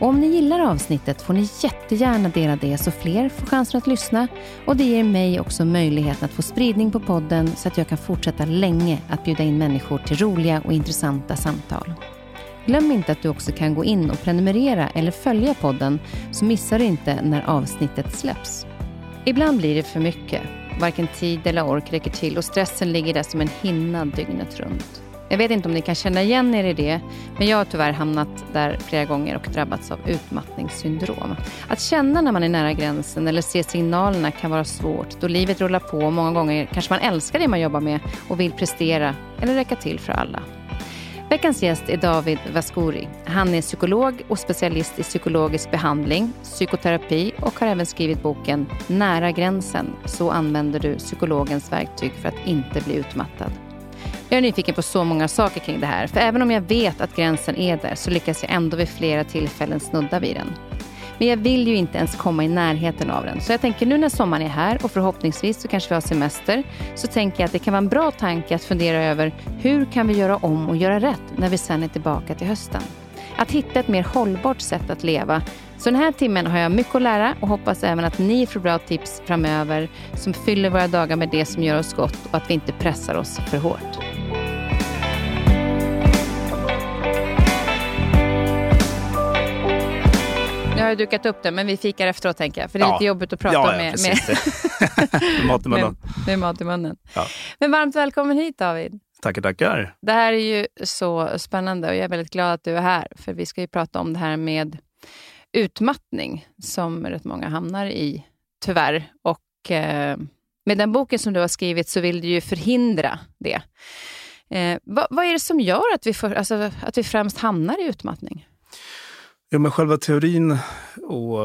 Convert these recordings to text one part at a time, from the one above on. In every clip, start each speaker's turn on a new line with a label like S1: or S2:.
S1: Och om ni gillar avsnittet får ni jättegärna dela det så fler får chansen att lyssna och det ger mig också möjligheten att få spridning på podden så att jag kan fortsätta länge att bjuda in människor till roliga och intressanta samtal. Glöm inte att du också kan gå in och prenumerera eller följa podden så missar du inte när avsnittet släpps. Ibland blir det för mycket. Varken tid eller ork räcker till och stressen ligger där som en hinna dygnet runt. Jag vet inte om ni kan känna igen er i det, men jag har tyvärr hamnat där flera gånger och drabbats av utmattningssyndrom. Att känna när man är nära gränsen eller se signalerna kan vara svårt då livet rullar på och många gånger kanske man älskar det man jobbar med och vill prestera eller räcka till för alla. Veckans gäst är David Vascouri. Han är psykolog och specialist i psykologisk behandling, psykoterapi och har även skrivit boken Nära gränsen. Så använder du psykologens verktyg för att inte bli utmattad. Jag är nyfiken på så många saker kring det här, för även om jag vet att gränsen är där så lyckas jag ändå vid flera tillfällen snudda vid den. Men jag vill ju inte ens komma i närheten av den. Så jag tänker nu när sommaren är här och förhoppningsvis så kanske vi har semester, så tänker jag att det kan vara en bra tanke att fundera över hur kan vi göra om och göra rätt när vi sen är tillbaka till hösten. Att hitta ett mer hållbart sätt att leva. Så den här timmen har jag mycket att lära och hoppas även att ni får bra tips framöver som fyller våra dagar med det som gör oss gott och att vi inte pressar oss för hårt. Nu har jag dukat upp det, men vi fikar efteråt tänker jag. För det är ja. lite jobbigt att prata
S2: ja, ja,
S1: med,
S2: med, mat i munnen.
S1: Med, med mat i munnen. Ja. Men varmt välkommen hit David.
S2: Tackar, tackar.
S1: Det här är ju så spännande och jag är väldigt glad att du är här. För vi ska ju prata om det här med utmattning som rätt många hamnar i, tyvärr. Och eh, med den boken som du har skrivit så vill du ju förhindra det. Eh, vad, vad, är det som gör att vi, för, alltså, att vi främst hamnar i utmattning?
S2: Ja, men själva teorin och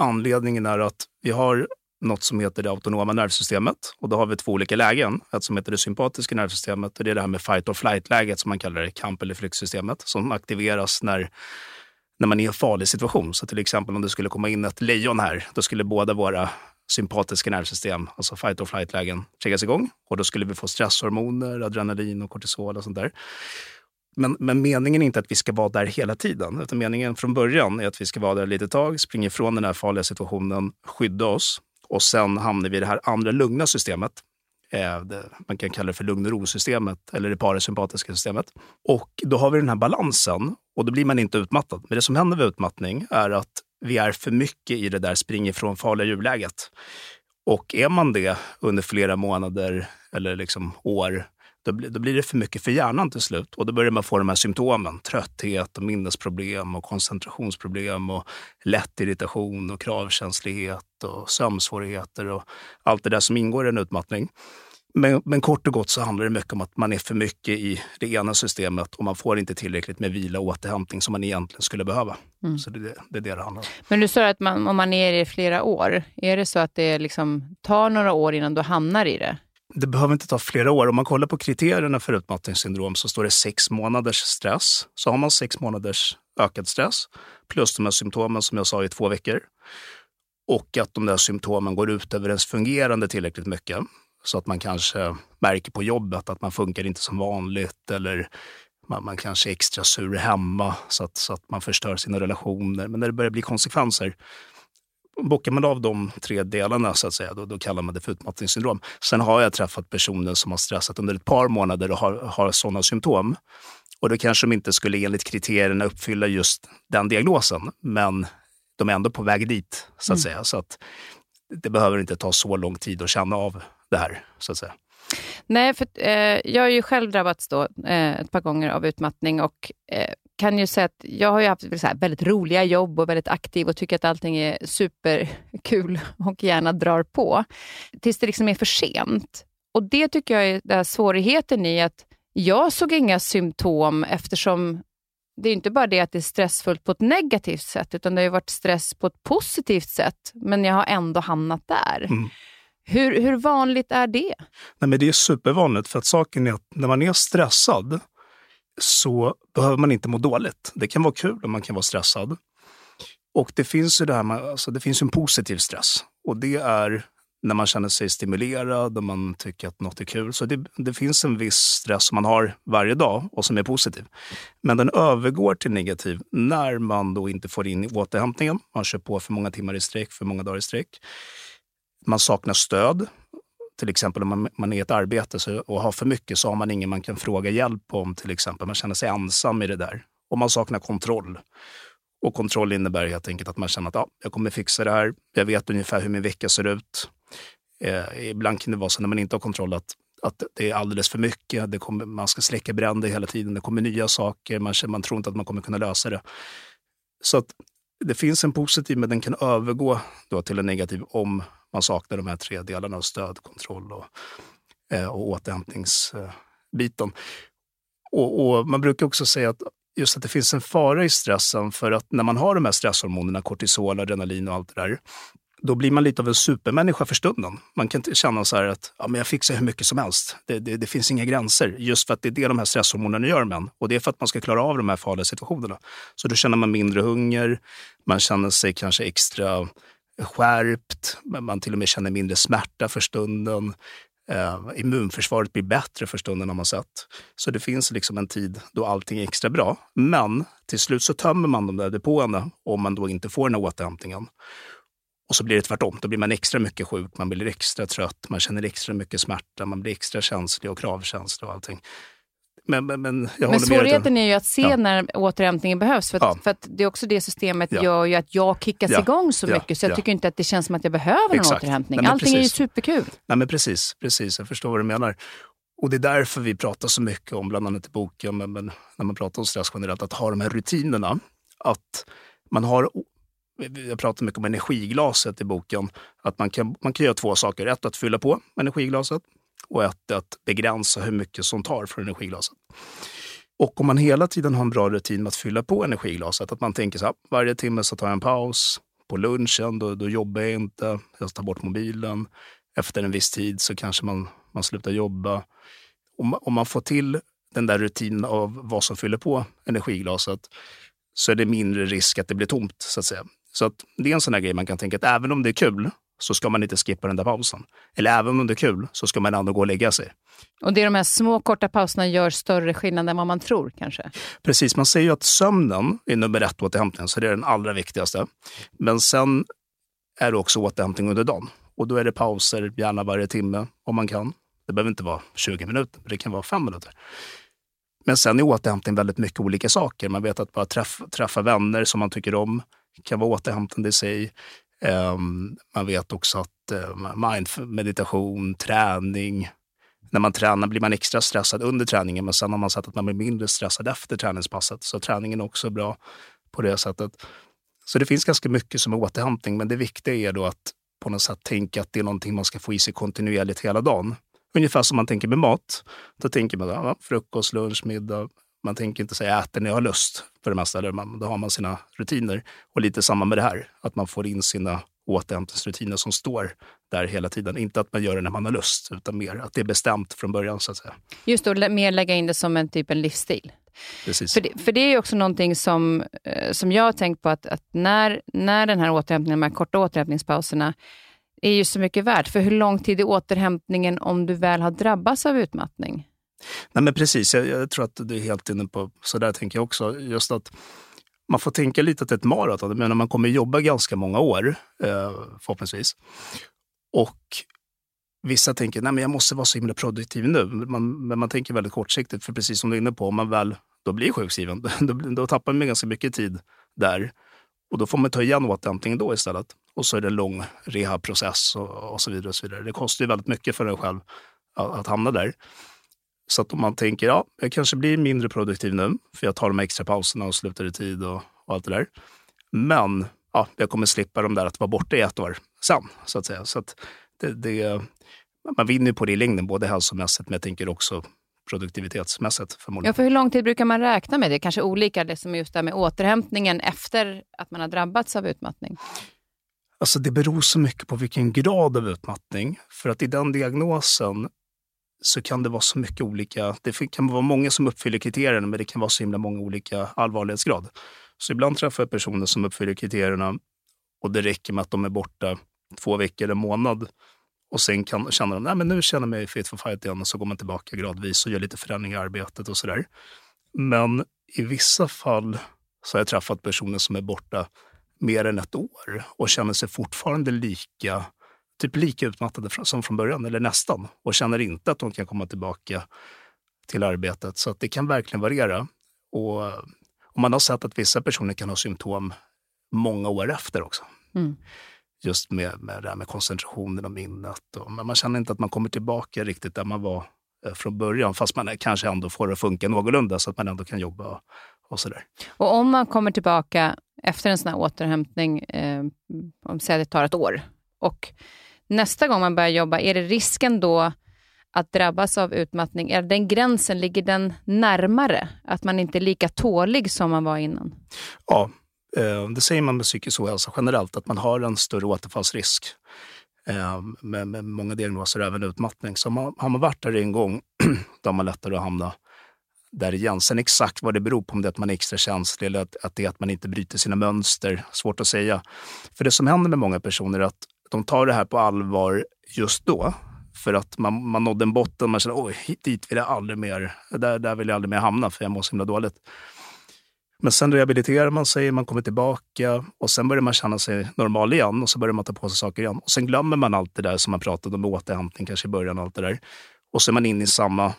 S2: anledningen är att vi har något som heter det autonoma nervsystemet. Och då har vi två olika lägen. Ett som heter det sympatiska nervsystemet och det är det här med fight or flight-läget som man kallar det, kamp eller flyktsystemet, som aktiveras när, när man är i en farlig situation. Så till exempel om det skulle komma in ett lejon här, då skulle båda våra sympatiska nervsystem, alltså fight or flight-lägen, triggas igång. Och då skulle vi få stresshormoner, adrenalin och kortisol och sånt där. Men, men meningen är inte att vi ska vara där hela tiden. Utan meningen från början är att vi ska vara där ett litet tag, springa ifrån den här farliga situationen, skydda oss och sen hamnar vi i det här andra lugna systemet. Eh, man kan kalla det för lugn och ro-systemet eller det parasympatiska systemet. Och då har vi den här balansen och då blir man inte utmattad. Men det som händer vid utmattning är att vi är för mycket i det där spring ifrån farliga djurläget. Och är man det under flera månader eller liksom år då blir, då blir det för mycket för hjärnan till slut. Och då börjar man få de här symptomen. Trötthet, och minnesproblem, och koncentrationsproblem och lätt irritation och kravkänslighet och sömnsvårigheter och allt det där som ingår i en utmattning. Men, men, kort och gott så handlar det mycket om att man är för mycket i det ena systemet och man får inte tillräckligt med vila och återhämtning som man egentligen skulle behöva. Mm. Så det, det, är det det handlar om.
S1: Men du sa att man, om man är i det i flera år, är det så att det liksom tar några år innan du hamnar i det?
S2: Det behöver inte ta flera år. Om man kollar på kriterierna för utmattningssyndrom så står det sex månaders stress. Så har man sex månaders ökad stress plus de här symptomen som jag sa i två veckor, och att de där symptomen går ut över ens fungerande tillräckligt mycket. Så att man kanske märker på jobbet att man funkar inte som vanligt eller man, man kanske är extra sur hemma så att, så att man förstör sina relationer. Men när det börjar bli konsekvenser, bockar man av de tre delarna så att säga, då, då kallar man det för utmattningssyndrom. Sen har jag träffat personer som har stressat under ett par månader och har, har sådana symptom. Och då kanske de inte skulle enligt kriterierna uppfylla just den diagnosen, men de är ändå på väg dit, så att mm. säga. Så att det behöver inte ta så lång tid att känna av det här, så att säga.
S1: Nej, för eh, jag har ju själv drabbats då, eh, ett par gånger av utmattning och eh, kan ju säga att jag har ju haft väldigt roliga jobb och väldigt aktiv och tycker att allting är superkul och gärna drar på. Tills det liksom är för sent. Och det tycker jag är där svårigheten i att jag såg inga symptom eftersom det är inte bara det att det är stressfullt på ett negativt sätt, utan det har varit stress på ett positivt sätt, men jag har ändå hamnat där. Mm. Hur, hur vanligt är det?
S2: Nej, men det är supervanligt, för att saken är att när man är stressad så behöver man inte må dåligt. Det kan vara kul om man kan vara stressad. Och det finns ju det här med, alltså det finns en positiv stress och det är när man känner sig stimulerad och man tycker att något är kul. Så det, det, finns en viss stress som man har varje dag och som är positiv. Men den övergår till negativ när man då inte får in återhämtningen. Man kör på för många timmar i sträck, för många dagar i sträck. Man saknar stöd. Till exempel om man, man är i ett arbete så, och har för mycket så har man ingen man kan fråga hjälp om. till exempel. Man känner sig ensam i det där. Och man saknar kontroll. Och kontroll innebär helt enkelt att man känner att ja, jag kommer fixa det här. Jag vet ungefär hur min vecka ser ut. Eh, ibland kan det vara så när man inte har kontroll att, att det är alldeles för mycket. Det kommer, man ska släcka bränder hela tiden. Det kommer nya saker. Man, man tror inte att man kommer kunna lösa det. Så att det finns en positiv, men den kan övergå då till en negativ om man saknar de här tre delarna av stöd, kontroll och, eh, och återhämtningsbiten. Och, och, man brukar också säga att just att det finns en fara i stressen för att när man har de här stresshormonerna, kortisol, adrenalin och allt det där, då blir man lite av en supermänniska för stunden. Man kan känna så här att ja, men jag fixar hur mycket som helst. Det, det, det, finns inga gränser. Just för att det är det de här stresshormonerna gör med en. Och det är för att man ska klara av de här farliga situationerna. Så då känner man mindre hunger, man känner sig kanske extra skärpt, man till och med känner mindre smärta för stunden. Eh, immunförsvaret blir bättre för stunden har man sett. Så det finns liksom en tid då allting är extra bra. Men till slut så tömmer man de där depåerna om man då inte får den här återhämtningen. Och så blir det tvärtom. Då blir man extra mycket sjuk, man blir extra trött, man känner extra mycket smärta, man blir extra känslig och kravkänslig och allting.
S1: Men, men, men, men svårigheten är ju att se ja. när återhämtningen behövs. För att, ja. för att det är också det systemet ja. gör ju att jag kickas ja. igång så mycket. Så jag tycker inte att det känns som att jag behöver någon Exakt. återhämtning. Nej, Allting precis. är ju superkul.
S2: Nej, men precis, precis, jag förstår vad du menar. Och det är därför vi pratar så mycket om, bland annat i boken, men, men när man pratar om stress generellt, att ha de här rutinerna. Att man har jag pratar mycket om energiglaset i boken. Att man kan, man kan göra två saker. Ett, att fylla på energiglaset och ett, att begränsa hur mycket som tar från energiglaset. Och om man hela tiden har en bra rutin med att fylla på energiglaset, att man tänker så här, ah, varje timme så tar jag en paus, på lunchen då, då jobbar jag inte, jag tar bort mobilen. Efter en viss tid så kanske man, man slutar jobba. Om, om man får till den där rutinen av vad som fyller på energiglaset så är det mindre risk att det blir tomt, så att säga. Så att det är en sån här grej man kan tänka att även om det är kul så ska man inte skippa den där pausen. Eller även om det är kul så ska man ändå gå och lägga sig.
S1: Och det är de här små korta pauserna gör större skillnad än vad man tror kanske?
S2: Precis, man säger ju att sömnen är nummer ett återhämtning, så det är den allra viktigaste. Men sen är det också återhämtning under dagen. Och då är det pauser, gärna varje timme om man kan. Det behöver inte vara 20 minuter, det kan vara 5 minuter. Men sen är återhämtning väldigt mycket olika saker. Man vet att bara träffa, träffa vänner som man tycker om kan vara återhämtande i sig. Ehm, man vet också att eh, mind meditation, träning. När man tränar blir man extra stressad under träningen, men sen har man sett att man blir mindre stressad efter träningspasset. Så träningen är också bra på det sättet. Så det finns ganska mycket som är återhämtning, men det viktiga är då att på något sätt tänka att det är någonting man ska få i sig kontinuerligt hela dagen. Ungefär som man tänker med mat. Då tänker man ja, frukost, lunch, middag. Man tänker inte säga äter när jag har lust för det mesta. Där man, då har man sina rutiner. Och lite samma med det här, att man får in sina återhämtningsrutiner som står där hela tiden. Inte att man gör det när man har lust, utan mer att det är bestämt från början. så att säga.
S1: Just då, mer lägga in det som en typ en livsstil.
S2: Precis.
S1: För det, för det är också någonting som, eh, som jag har tänkt på, att, att när, när den här återhämtningen, de här korta återhämtningspauserna, är ju så mycket värt. För hur lång tid är återhämtningen om du väl har drabbats av utmattning?
S2: Nej, men precis, jag, jag tror att du är helt inne på, så där tänker jag också. Just att man får tänka lite att det är ett maraton. Men man kommer jobba ganska många år, eh, förhoppningsvis. Och vissa tänker nej men jag måste vara så himla produktiv nu. Man, men man tänker väldigt kortsiktigt. För precis som du är inne på, om man väl då blir sjukskriven, då, då tappar man ganska mycket tid där. Och då får man ta igen återhämtningen då istället. Och så är det en lång rehabprocess och, och, så vidare. och så vidare. Det kostar ju väldigt mycket för en själv att, att hamna där. Så att om man tänker, ja, jag kanske blir mindre produktiv nu, för jag tar de extra pauserna och slutar i tid och, och allt det där. Men ja, jag kommer slippa de där att vara borta i ett år sen, så att säga. Så att det, det, man vinner på det i längden, både hälsomässigt men jag tänker också produktivitetsmässigt förmodligen.
S1: Ja, för hur lång tid brukar man räkna med? Det är kanske olika, det som just det med återhämtningen efter att man har drabbats av utmattning.
S2: Alltså det beror så mycket på vilken grad av utmattning. För att i den diagnosen så kan det vara så mycket olika. Det kan vara många som uppfyller kriterierna, men det kan vara så himla många olika allvarlighetsgrad. Så ibland träffar jag personer som uppfyller kriterierna och det räcker med att de är borta två veckor eller en månad. Och sen kan, känner de, nej men nu känner jag mig fit for fight igen och så går man tillbaka gradvis och gör lite förändringar i arbetet och sådär. Men i vissa fall så har jag träffat personer som är borta mer än ett år och känner sig fortfarande lika typ lika utmattade som från början, eller nästan, och känner inte att de kan komma tillbaka till arbetet. Så att det kan verkligen variera. Och, och man har sett att vissa personer kan ha symptom många år efter också. Mm. Just med, med det här med koncentrationen och minnet. Och, men man känner inte att man kommer tillbaka riktigt där man var eh, från början, fast man kanske ändå får det att funka någorlunda så att man ändå kan jobba och, sådär.
S1: Och om man kommer tillbaka efter en sån här återhämtning, eh, om säg att det tar ett år, och nästa gång man börjar jobba, är det risken då att drabbas av utmattning, är den gränsen, ligger den närmare? Att man inte är lika tålig som man var innan?
S2: Ja, eh, det säger man med psykisk ohälsa generellt, att man har en större återfallsrisk eh, med, med många diagnoser, även utmattning. Så har man varit där en gång, då har man lättare att hamna där igen. Sen exakt vad det beror på, om det är att man är extra känslig eller att, att det är att man inte bryter sina mönster, svårt att säga. För det som händer med många personer är att de tar det här på allvar just då. För att man, man nådde en botten, man känner oj, dit vill jag aldrig mer, där, där vill jag aldrig mer hamna för jag mår så himla dåligt. Men sen rehabiliterar man sig, man kommer tillbaka och sen börjar man känna sig normal igen och så börjar man ta på sig saker igen. Och sen glömmer man allt det där som man pratade om med återhämtning kanske i början och allt det där. Och så är man inne i samma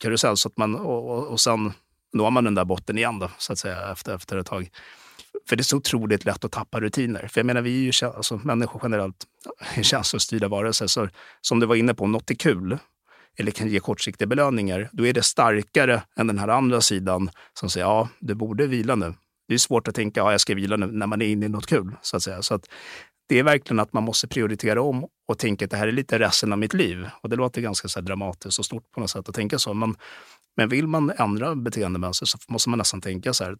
S2: karusell så att man, och, och, och sen når man den där botten igen då, så att säga, efter, efter ett tag. För det är så otroligt lätt att tappa rutiner. För jag menar, vi är ju alltså, människor generellt känslostyrda varelser. Så som du var inne på, om något är kul eller kan ge kortsiktiga belöningar, då är det starkare än den här andra sidan som säger ja, du borde vila nu. Det är svårt att tänka ja, jag ska vila nu när man är inne i något kul. Så att säga. Så att det är verkligen att man måste prioritera om och tänka att det här är lite resten av mitt liv. Och det låter ganska så dramatiskt och stort på något sätt att tänka så. Men, men vill man ändra beteendemönster så måste man nästan tänka så här.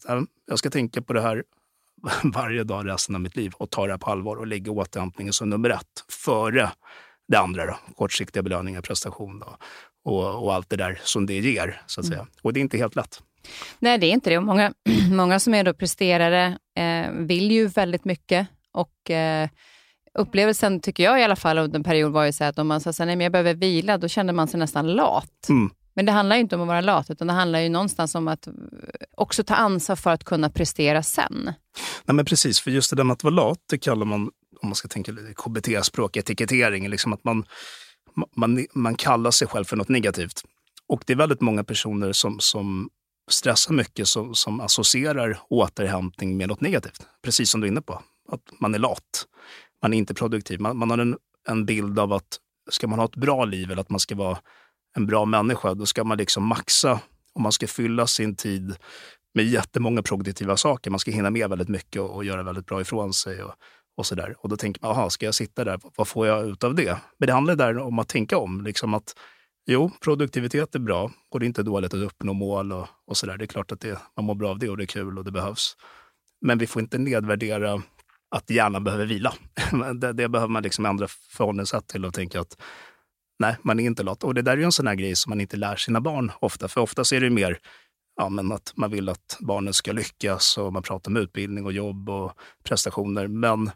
S2: Jag ska tänka på det här varje dag resten av mitt liv och ta det här på allvar och lägga återhämtningen som nummer ett före det andra. Då. Kortsiktiga belöningar, prestation då, och, och allt det där som det ger. så att säga. Mm. Och det är inte helt lätt.
S1: Nej, det är inte det. Och många, många som är då presterare eh, vill ju väldigt mycket. Och eh, Upplevelsen, tycker jag i alla fall, under en period var ju så att om man sa att jag behöver vila, då kände man sig nästan lat. Mm. Men det handlar ju inte om att vara lat, utan det handlar ju någonstans om att också ta ansvar för att kunna prestera sen.
S2: Nej, men precis, för just det där med att vara lat, det kallar man, om man ska tänka KBT-språk, etikettering, liksom att man, man, man kallar sig själv för något negativt. Och det är väldigt många personer som, som stressar mycket som, som associerar återhämtning med något negativt. Precis som du är inne på, att man är lat. Man är inte produktiv. Man, man har en, en bild av att ska man ha ett bra liv eller att man ska vara en bra människa, då ska man liksom maxa och man ska fylla sin tid med jättemånga produktiva saker. Man ska hinna med väldigt mycket och, och göra väldigt bra ifrån sig. Och, och så där. Och då tänker man, aha, ska jag sitta där? Vad får jag ut av det? Men det handlar där om att tänka om. Liksom att, jo, produktivitet är bra och det är inte dåligt att uppnå mål och, och så där. Det är klart att det, man mår bra av det och det är kul och det behövs. Men vi får inte nedvärdera att hjärnan behöver vila. det, det behöver man liksom ändra förhållningssätt till och tänka att Nej, man är inte lat. Och det där är ju en sån här grej som man inte lär sina barn ofta. För ofta är det mer ja, men att man vill att barnen ska lyckas och man pratar om utbildning och jobb och prestationer. Men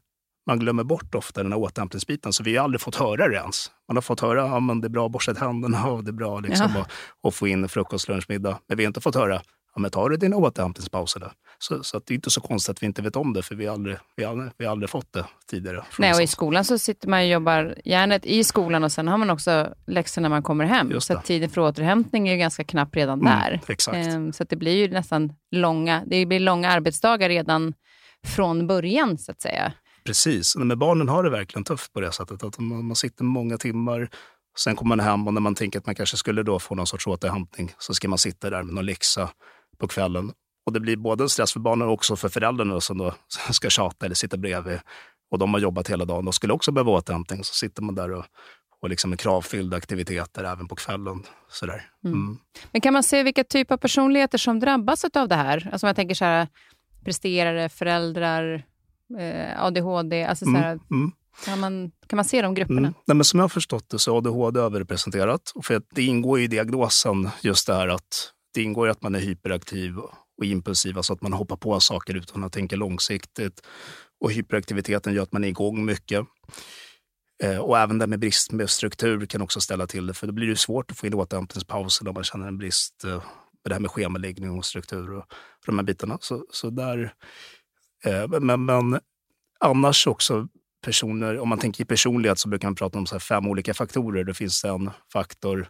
S2: man glömmer bort ofta den här återhämtningsbiten, så vi har aldrig fått höra det ens. Man har fått höra att ja, det är bra att borsta tänderna och det är bra liksom, ja. att, att få in frukost, lunch, middag. Men vi har inte fått höra ja, men tar du dina återhämtningspauser där? Så, så det är inte så konstigt att vi inte vet om det, för vi har aldrig, vi har aldrig, vi har aldrig fått det tidigare.
S1: Nej, och i skolan så sitter man och jobbar hjärnet i skolan och sen har man också läxor när man kommer hem. Så tiden för återhämtning är ju ganska knapp redan mm, där.
S2: Exakt. Ehm,
S1: så det blir ju nästan långa, det blir långa arbetsdagar redan från början, så att säga.
S2: Precis, men barnen har det verkligen tufft på det sättet. Att man, man sitter många timmar, sen kommer man hem och när man tänker att man kanske skulle då få någon sorts återhämtning så ska man sitta där med någon läxa på kvällen. Och det blir både en stress för barnen och också för föräldrarna som då ska tjata eller sitta bredvid. Och de har jobbat hela dagen och skulle också behöva återhämtning. Så sitter man där och, och liksom med kravfyllda aktiviteter även på kvällen. Sådär. Mm. Mm.
S1: Men kan man se vilka typer av personligheter som drabbas av det här? Alltså jag tänker så här, presterare, föräldrar, eh, ADHD. Alltså så här, mm. mm. Kan man, kan man se de grupperna? Mm.
S2: Nej, men som jag har förstått det så är ADHD överrepresenterat. För det ingår i diagnosen just det här att det ingår att man är hyperaktiv och impulsiv, alltså att man hoppar på saker utan att tänka långsiktigt. Och hyperaktiviteten gör att man är igång mycket. Eh, och även det med brist med struktur kan också ställa till det, för då blir det svårt att få in återhämtningspauser om man känner en brist eh, med det här med schemaläggning och struktur och, de här bitarna. Så, så där, eh, men, men annars också personer, om man tänker i personlighet så brukar man prata om så fem olika faktorer. Det finns en faktor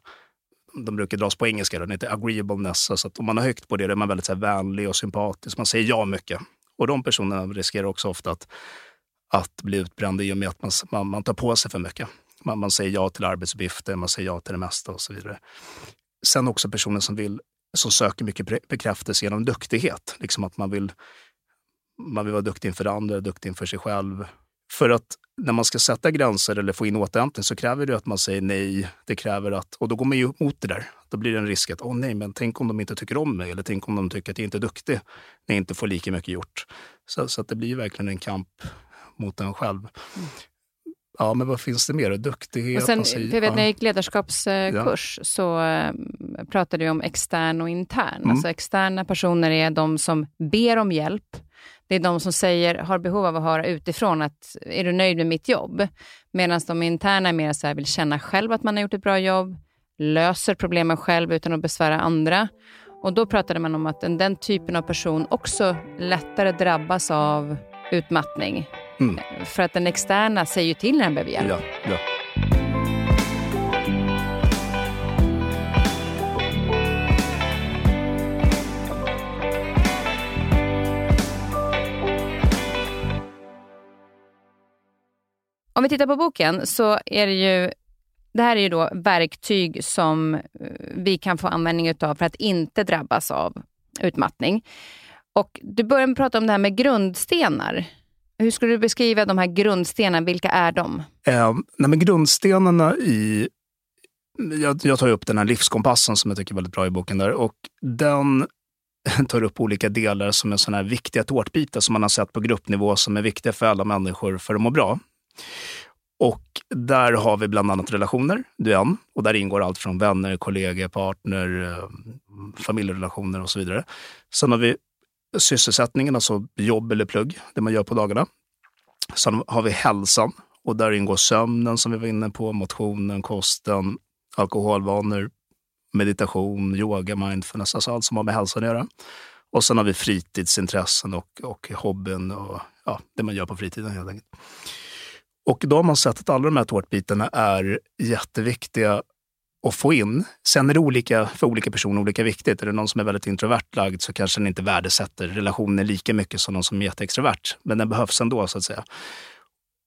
S2: de brukar dras på engelska, den heter agreeableness. Så att om man har högt på det, då är man väldigt så här, vänlig och sympatisk. Man säger ja mycket. Och de personerna riskerar också ofta att, att bli utbrända i och med att man, man, man tar på sig för mycket. Man, man säger ja till arbetsuppgifter, man säger ja till det mesta och så vidare. Sen också personer som, vill, som söker mycket bekräftelse genom duktighet. Liksom att man vill, man vill vara duktig inför andra, duktig inför sig själv. För att när man ska sätta gränser eller få in återhämtning så kräver det att man säger nej. Det kräver att, och då går man ju emot det där. Då blir det en risk att, åh nej, men tänk om de inte tycker om mig eller tänk om de tycker att jag inte är duktig när jag inte får lika mycket gjort. Så, så att det blir verkligen en kamp mot en själv. Mm. Ja, men vad finns det mer? Duktighet?
S1: Och sen, säger, jag vet, när jag gick ledarskapskurs ja. så äh, pratade vi om extern och intern. Mm. Alltså externa personer är de som ber om hjälp det är de som säger, har behov av att höra utifrån att är du nöjd med mitt jobb? Medan de interna är mer så här, vill känna själv att man har gjort ett bra jobb, löser problemen själv utan att besvära andra. Och då pratade man om att den typen av person också lättare drabbas av utmattning. Mm. För att den externa säger ju till när den behöver hjälp.
S2: Ja, ja.
S1: Om vi tittar på boken så är det ju det här är ju då verktyg som eh, vi kan få användning av för att inte drabbas av utmattning. Och du börjar med att prata om det här med grundstenar. Hur skulle du beskriva de här grundstenarna? Vilka är de?
S2: Eh, nej men grundstenarna i... Jag, jag tar upp den här livskompassen som jag tycker är väldigt bra i boken. där. Och Den tar upp olika delar som är såna här viktiga tårtbitar som man har sett på gruppnivå som är viktiga för alla människor för att må bra. Och där har vi bland annat relationer, du är en. Och där ingår allt från vänner, kollegor, partner, eh, familjerelationer och så vidare. Sen har vi sysselsättningen, alltså jobb eller plugg, det man gör på dagarna. Sen har vi hälsan och där ingår sömnen som vi var inne på, motionen, kosten, alkoholvanor, meditation, yoga, mindfulness, alltså allt som har med hälsan att göra. Och sen har vi fritidsintressen och, och hobbyn och ja, det man gör på fritiden helt enkelt. Och då har man sett att alla de här tårtbitarna är jätteviktiga att få in. Sen är det olika för olika personer olika viktigt. Är det någon som är väldigt introvert lagd så kanske den inte värdesätter relationen lika mycket som någon som är jätteextrovert. Men den behövs ändå så att säga.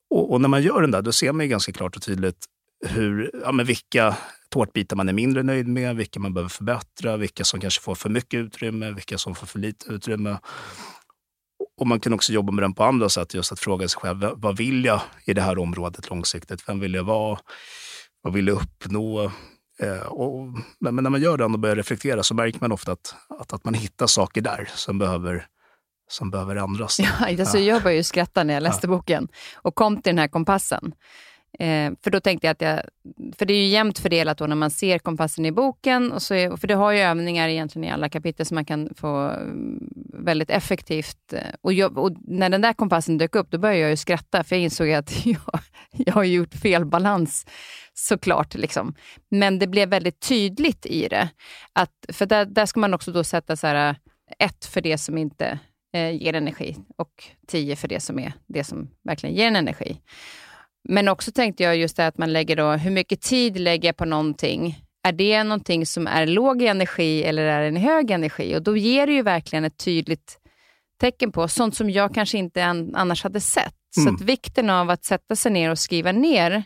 S2: Och, och när man gör den där, då ser man ju ganska klart och tydligt hur, ja, men vilka tårtbitar man är mindre nöjd med, vilka man behöver förbättra, vilka som kanske får för mycket utrymme, vilka som får för lite utrymme. Och man kan också jobba med den på andra sätt, just att fråga sig själv, vad vill jag i det här området långsiktigt? Vem vill jag vara? Vad vill jag uppnå? Eh, och, men när man gör den och börjar reflektera så märker man ofta att, att, att man hittar saker där som behöver, som behöver ändras.
S1: Ja, alltså Jag började ju skratta när jag läste ja. boken och kom till den här kompassen. Eh, för då tänkte jag att jag, för det är ju jämnt fördelat då när man ser kompassen i boken, och så är, för det har ju övningar egentligen i alla kapitel som man kan få mm, väldigt effektivt. Eh, och, jag, och, när den där kompassen dök upp, då började jag ju skratta, för jag insåg att jag, jag har gjort fel balans såklart. Liksom. Men det blev väldigt tydligt i det. Att, för där, där ska man också då sätta så här, eh, ett för det som inte eh, ger energi och tio för det som är det som verkligen ger en energi. Men också tänkte jag just det att man lägger då, hur mycket tid lägger jag på någonting? Är det någonting som är låg energi eller är det en hög energi? Och då ger det ju verkligen ett tydligt tecken på sånt som jag kanske inte annars hade sett. Mm. Så vikten av att sätta sig ner och skriva ner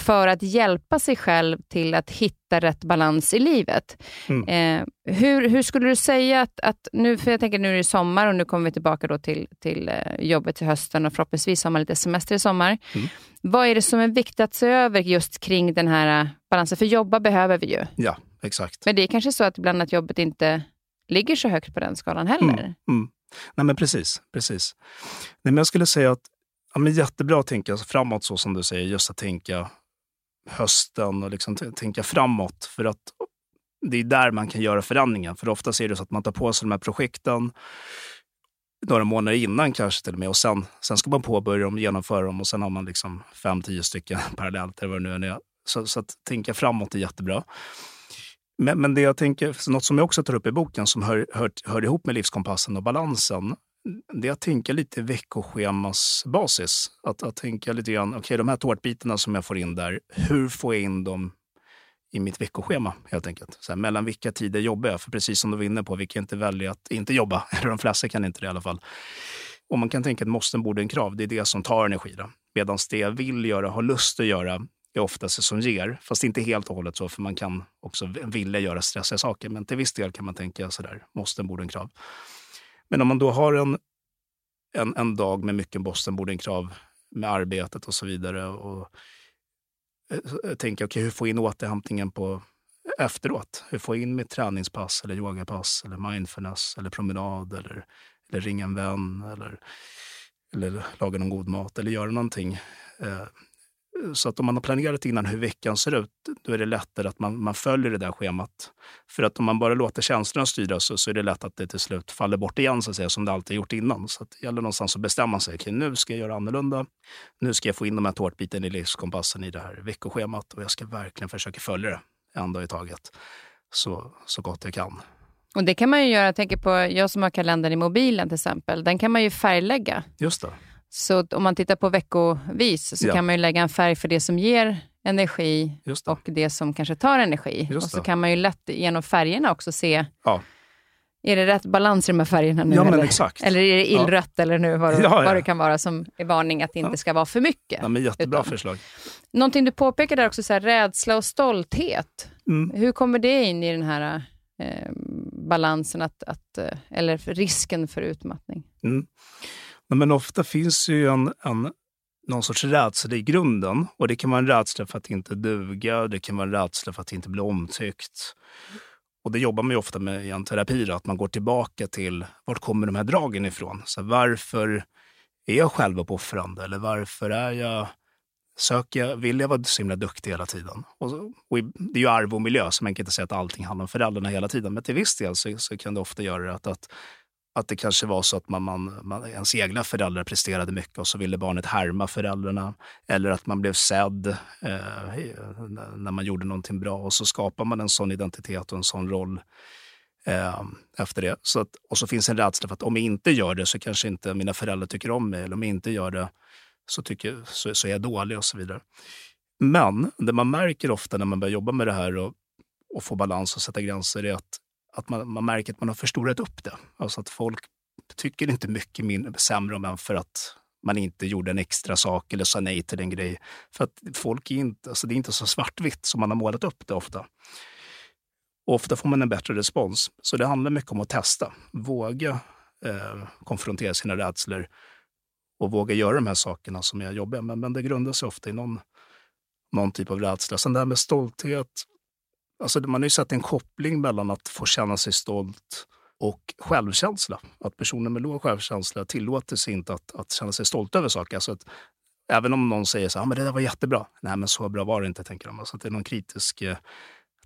S1: för att hjälpa sig själv till att hitta rätt balans i livet. Mm. Eh, hur, hur skulle du säga att, att, nu, för jag tänker nu är det sommar och nu kommer vi tillbaka då till, till eh, jobbet till hösten och förhoppningsvis har man lite semester i sommar. Mm. Vad är det som är viktigt att se över just kring den här eh, balansen? För jobba behöver vi ju.
S2: Ja, exakt.
S1: Men det är kanske så att ibland att jobbet inte ligger så högt på den skalan heller. Mm.
S2: mm. Nej, men precis. precis. Nej, men jag skulle säga att ja, men jättebra att tänka framåt så som du säger, just att tänka hösten och liksom tänka framåt. För att det är där man kan göra förändringen. För ofta är det så att man tar på sig de här projekten några månader innan kanske till och med och sen, sen ska man påbörja dem, genomföra dem och sen har man liksom fem, tio stycken parallellt eller vad det nu är. Så, så att tänka framåt är jättebra. Men, men det jag tänker, något som jag också tar upp i boken som hör, hör, hör ihop med livskompassen och balansen, det är att tänka lite veckoschemasbasis. Att, att tänka lite grann, okej okay, de här tårtbitarna som jag får in där, hur får jag in dem i mitt veckoschema helt enkelt. Så här, mellan vilka tider jobbar jag? För precis som du var inne på, vi kan inte välja att inte jobba. Eller de flesta kan inte det i alla fall. Och man kan tänka att måsten borde en krav, det är det som tar energi. Medan det jag vill göra, har lust att göra, är oftast det som ger. Fast inte helt och hållet så, för man kan också vilja göra stressiga saker. Men till viss del kan man tänka sådär, måsten borde en krav. Men om man då har en, en, en dag med mycket Boston Boarding-krav med arbetet och så vidare och eh, tänker, okej, okay, hur får jag in återhämtningen på efteråt? Hur får jag in mitt träningspass eller yogapass eller mindfulness eller promenad eller, eller ringa en vän eller, eller laga någon god mat eller göra någonting. Eh, så att om man har planerat innan hur veckan ser ut, då är det lättare att man, man följer det där schemat. För att om man bara låter känslorna styra så, så är det lätt att det till slut faller bort igen, så att säga, som det alltid gjort innan. Så det gäller någonstans att bestämma sig. Okay, nu ska jag göra annorlunda. Nu ska jag få in de här tårtbitarna i livskompassen i det här veckoschemat och jag ska verkligen försöka följa det en dag i taget så, så gott jag kan.
S1: Och Det kan man ju göra. Jag tänker på jag som har kalendern i mobilen till exempel. Den kan man ju färglägga.
S2: Just det.
S1: Så om man tittar på veckovis så ja. kan man ju lägga en färg för det som ger energi det. och det som kanske tar energi. Just och så det. kan man ju lätt genom färgerna också se ja. Är det rätt balans i de här färgerna nu?
S2: Ja,
S1: eller? eller är det illrött ja. eller nu vad, ja, ja. vad det kan vara som är varning att det inte ska vara för mycket?
S2: Ja, men jättebra utan. förslag.
S1: Någonting du påpekar där också, så här, rädsla och stolthet. Mm. Hur kommer det in i den här eh, balansen, att, att, eh, eller risken för utmattning? Mm.
S2: Men ofta finns ju en, en, någon sorts rädsla i grunden. Och Det kan vara en rädsla för att inte duga, det kan vara en rädsla för att inte bli omtyckt. Och Det jobbar man ju ofta med i en terapi, att man går tillbaka till vart kommer de här dragen ifrån? Så varför är jag självuppoffrande? Eller varför är jag, söker jag, vill jag vara så himla duktig hela tiden? Och, och det är ju arv och miljö, så man kan inte säga att allting handlar om föräldrarna hela tiden. Men till viss del så, så kan det ofta göra att, att att det kanske var så att man, man, man, ens egna föräldrar presterade mycket och så ville barnet härma föräldrarna. Eller att man blev sedd eh, när man gjorde någonting bra och så skapar man en sån identitet och en sån roll eh, efter det. Så att, och så finns en rädsla för att om jag inte gör det så kanske inte mina föräldrar tycker om mig. Eller om jag inte gör det så, tycker, så, så är jag dålig och så vidare. Men det man märker ofta när man börjar jobba med det här och, och få balans och sätta gränser är att att man, man märker att man har förstorat upp det. Alltså att folk tycker inte mycket mindre, sämre om en för att man inte gjorde en extra sak eller sa nej till en grej. För att folk är inte, alltså det är inte så svartvitt som man har målat upp det ofta. Och ofta får man en bättre respons. Så det handlar mycket om att testa. Våga eh, konfrontera sina rädslor och våga göra de här sakerna som är jobbiga. Men, men det grundar sig ofta i någon, någon typ av rädsla. Sen det här med stolthet Alltså man har ju sett en koppling mellan att få känna sig stolt och självkänsla. Att personer med låg självkänsla tillåter sig inte att, att känna sig stolta över saker. Alltså att Även om någon säger så här, ah, men det där var jättebra. Nej, men så bra var det inte, tänker de. Alltså, det är någon kritisk eh,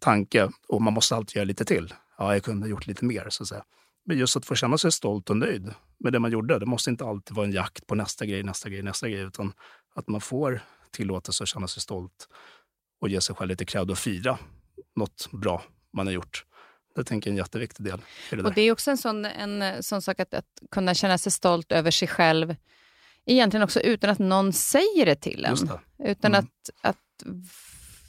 S2: tanke och man måste alltid göra lite till. Ja, jag kunde ha gjort lite mer, så att säga. Men just att få känna sig stolt och nöjd med det man gjorde. Det måste inte alltid vara en jakt på nästa grej, nästa grej, nästa grej, utan att man får tillåtelse att känna sig stolt och ge sig själv lite cred och fira något bra man har gjort. Det tänker jag är en jätteviktig del.
S1: Det och det är också en sån, en sån sak att, att kunna känna sig stolt över sig själv, egentligen också utan att någon säger det till en. Det. Utan mm. att, att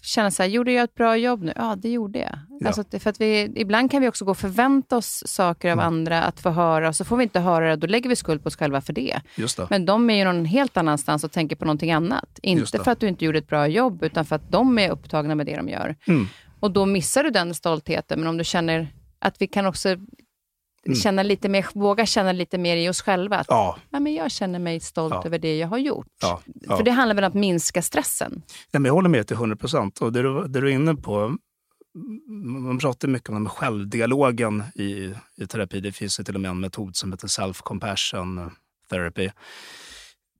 S1: känna så här, gjorde jag ett bra jobb nu? Ja, det gjorde jag. Ja. Alltså, för att vi, ibland kan vi också gå och förvänta oss saker av mm. andra att få höra, och så får vi inte höra det, då lägger vi skuld på oss själva för det.
S2: det.
S1: Men de är ju någon helt annanstans och tänker på någonting annat. Inte för att du inte gjorde ett bra jobb, utan för att de är upptagna med det de gör.
S2: Mm.
S1: Och då missar du den stoltheten. Men om du känner att vi kan också mm. känna lite mer, våga känna lite mer i oss själva. Att,
S2: ja.
S1: ja men jag känner mig stolt
S2: ja.
S1: över det jag har gjort.
S2: Ja.
S1: För det handlar väl om att minska stressen?
S2: Ja, men jag håller med till 100 procent. Det du, det du är inne på, man pratar mycket om självdialogen i, i terapi. Det finns till och med en metod som heter self-compassion therapy.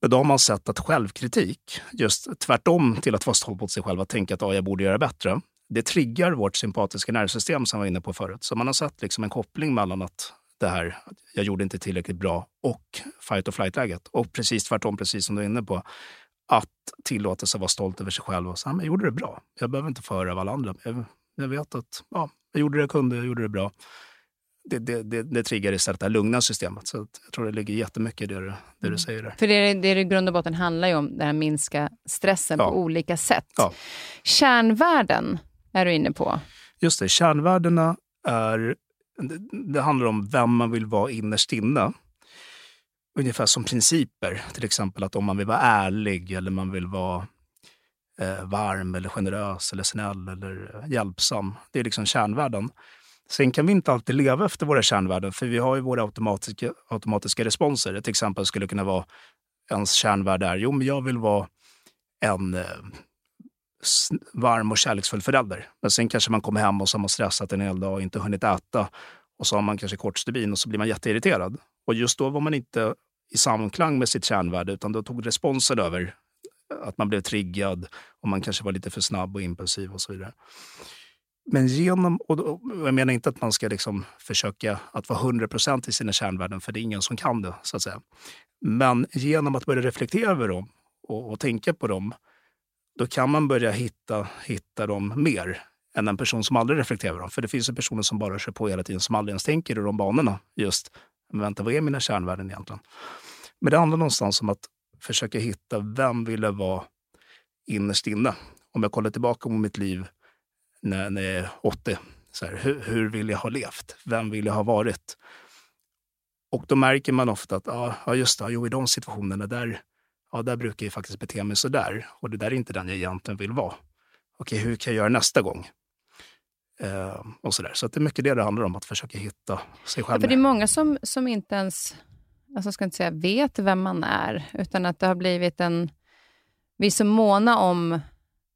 S2: Men då har man sett att självkritik, just tvärtom till att vara stolt mot sig själv, att tänka att ah, jag borde göra bättre, det triggar vårt sympatiska nervsystem som jag var inne på förut. Så man har sett liksom en koppling mellan att det här, jag gjorde inte tillräckligt bra, och fight or flight-läget. Och precis tvärtom, precis som du är inne på, att tillåta sig vara stolt över sig själv och säga, men jag gjorde det bra. Jag behöver inte föra av alla andra. Jag, jag vet att ja, jag gjorde det jag kunde, jag gjorde det bra. Det, det, det, det triggar istället det här lugna systemet. Så jag tror det ligger jättemycket i det du, det du mm. säger där.
S1: För det, det i grund och botten handlar ju om det här minska stressen ja. på olika sätt.
S2: Ja.
S1: Kärnvärden är du inne på.
S2: Just det, kärnvärdena är, det handlar om vem man vill vara innerst inne. Ungefär som principer, till exempel att om man vill vara ärlig eller man vill vara eh, varm eller generös eller snäll eller hjälpsam. Det är liksom kärnvärden. Sen kan vi inte alltid leva efter våra kärnvärden, för vi har ju våra automatiska, automatiska responser. Ett exempel skulle kunna vara, ens kärnvärde är, jo men jag vill vara en eh, varm och kärleksfull förälder. Men sen kanske man kommer hem och så har man stressat en hel dag och inte hunnit äta. Och så har man kanske kort stubin och så blir man jätteirriterad. Och just då var man inte i samklang med sitt kärnvärde utan då tog responsen över. Eh, att man blev triggad och man kanske var lite för snabb och impulsiv och så vidare. Men genom, och jag menar inte att man ska liksom försöka att vara 100 i sina kärnvärden, för det är ingen som kan det. så att säga. Men genom att börja reflektera över dem och, och tänka på dem då kan man börja hitta, hitta dem mer än en person som aldrig reflekterar över dem. För det finns ju personer som bara kör på hela tiden, som aldrig ens tänker i de banorna. Just, men vänta, vad är mina kärnvärden egentligen? Men det handlar någonstans om att försöka hitta, vem vill jag vara innerst inne? Om jag kollar tillbaka på mitt liv när, när jag är 80, så här, hur, hur, vill jag ha levt? Vem vill jag ha varit? Och då märker man ofta att, ja, just det, jo, i de situationerna där ja, där brukar jag faktiskt bete mig så där och det där är inte den jag egentligen vill vara. Okej, hur kan jag göra nästa gång? Eh, och så där. så det är mycket det det handlar om, att försöka hitta sig själv.
S1: Ja, för det är många som, som inte ens alltså ska inte säga vet vem man är, utan att det har blivit en... Vi är så måna om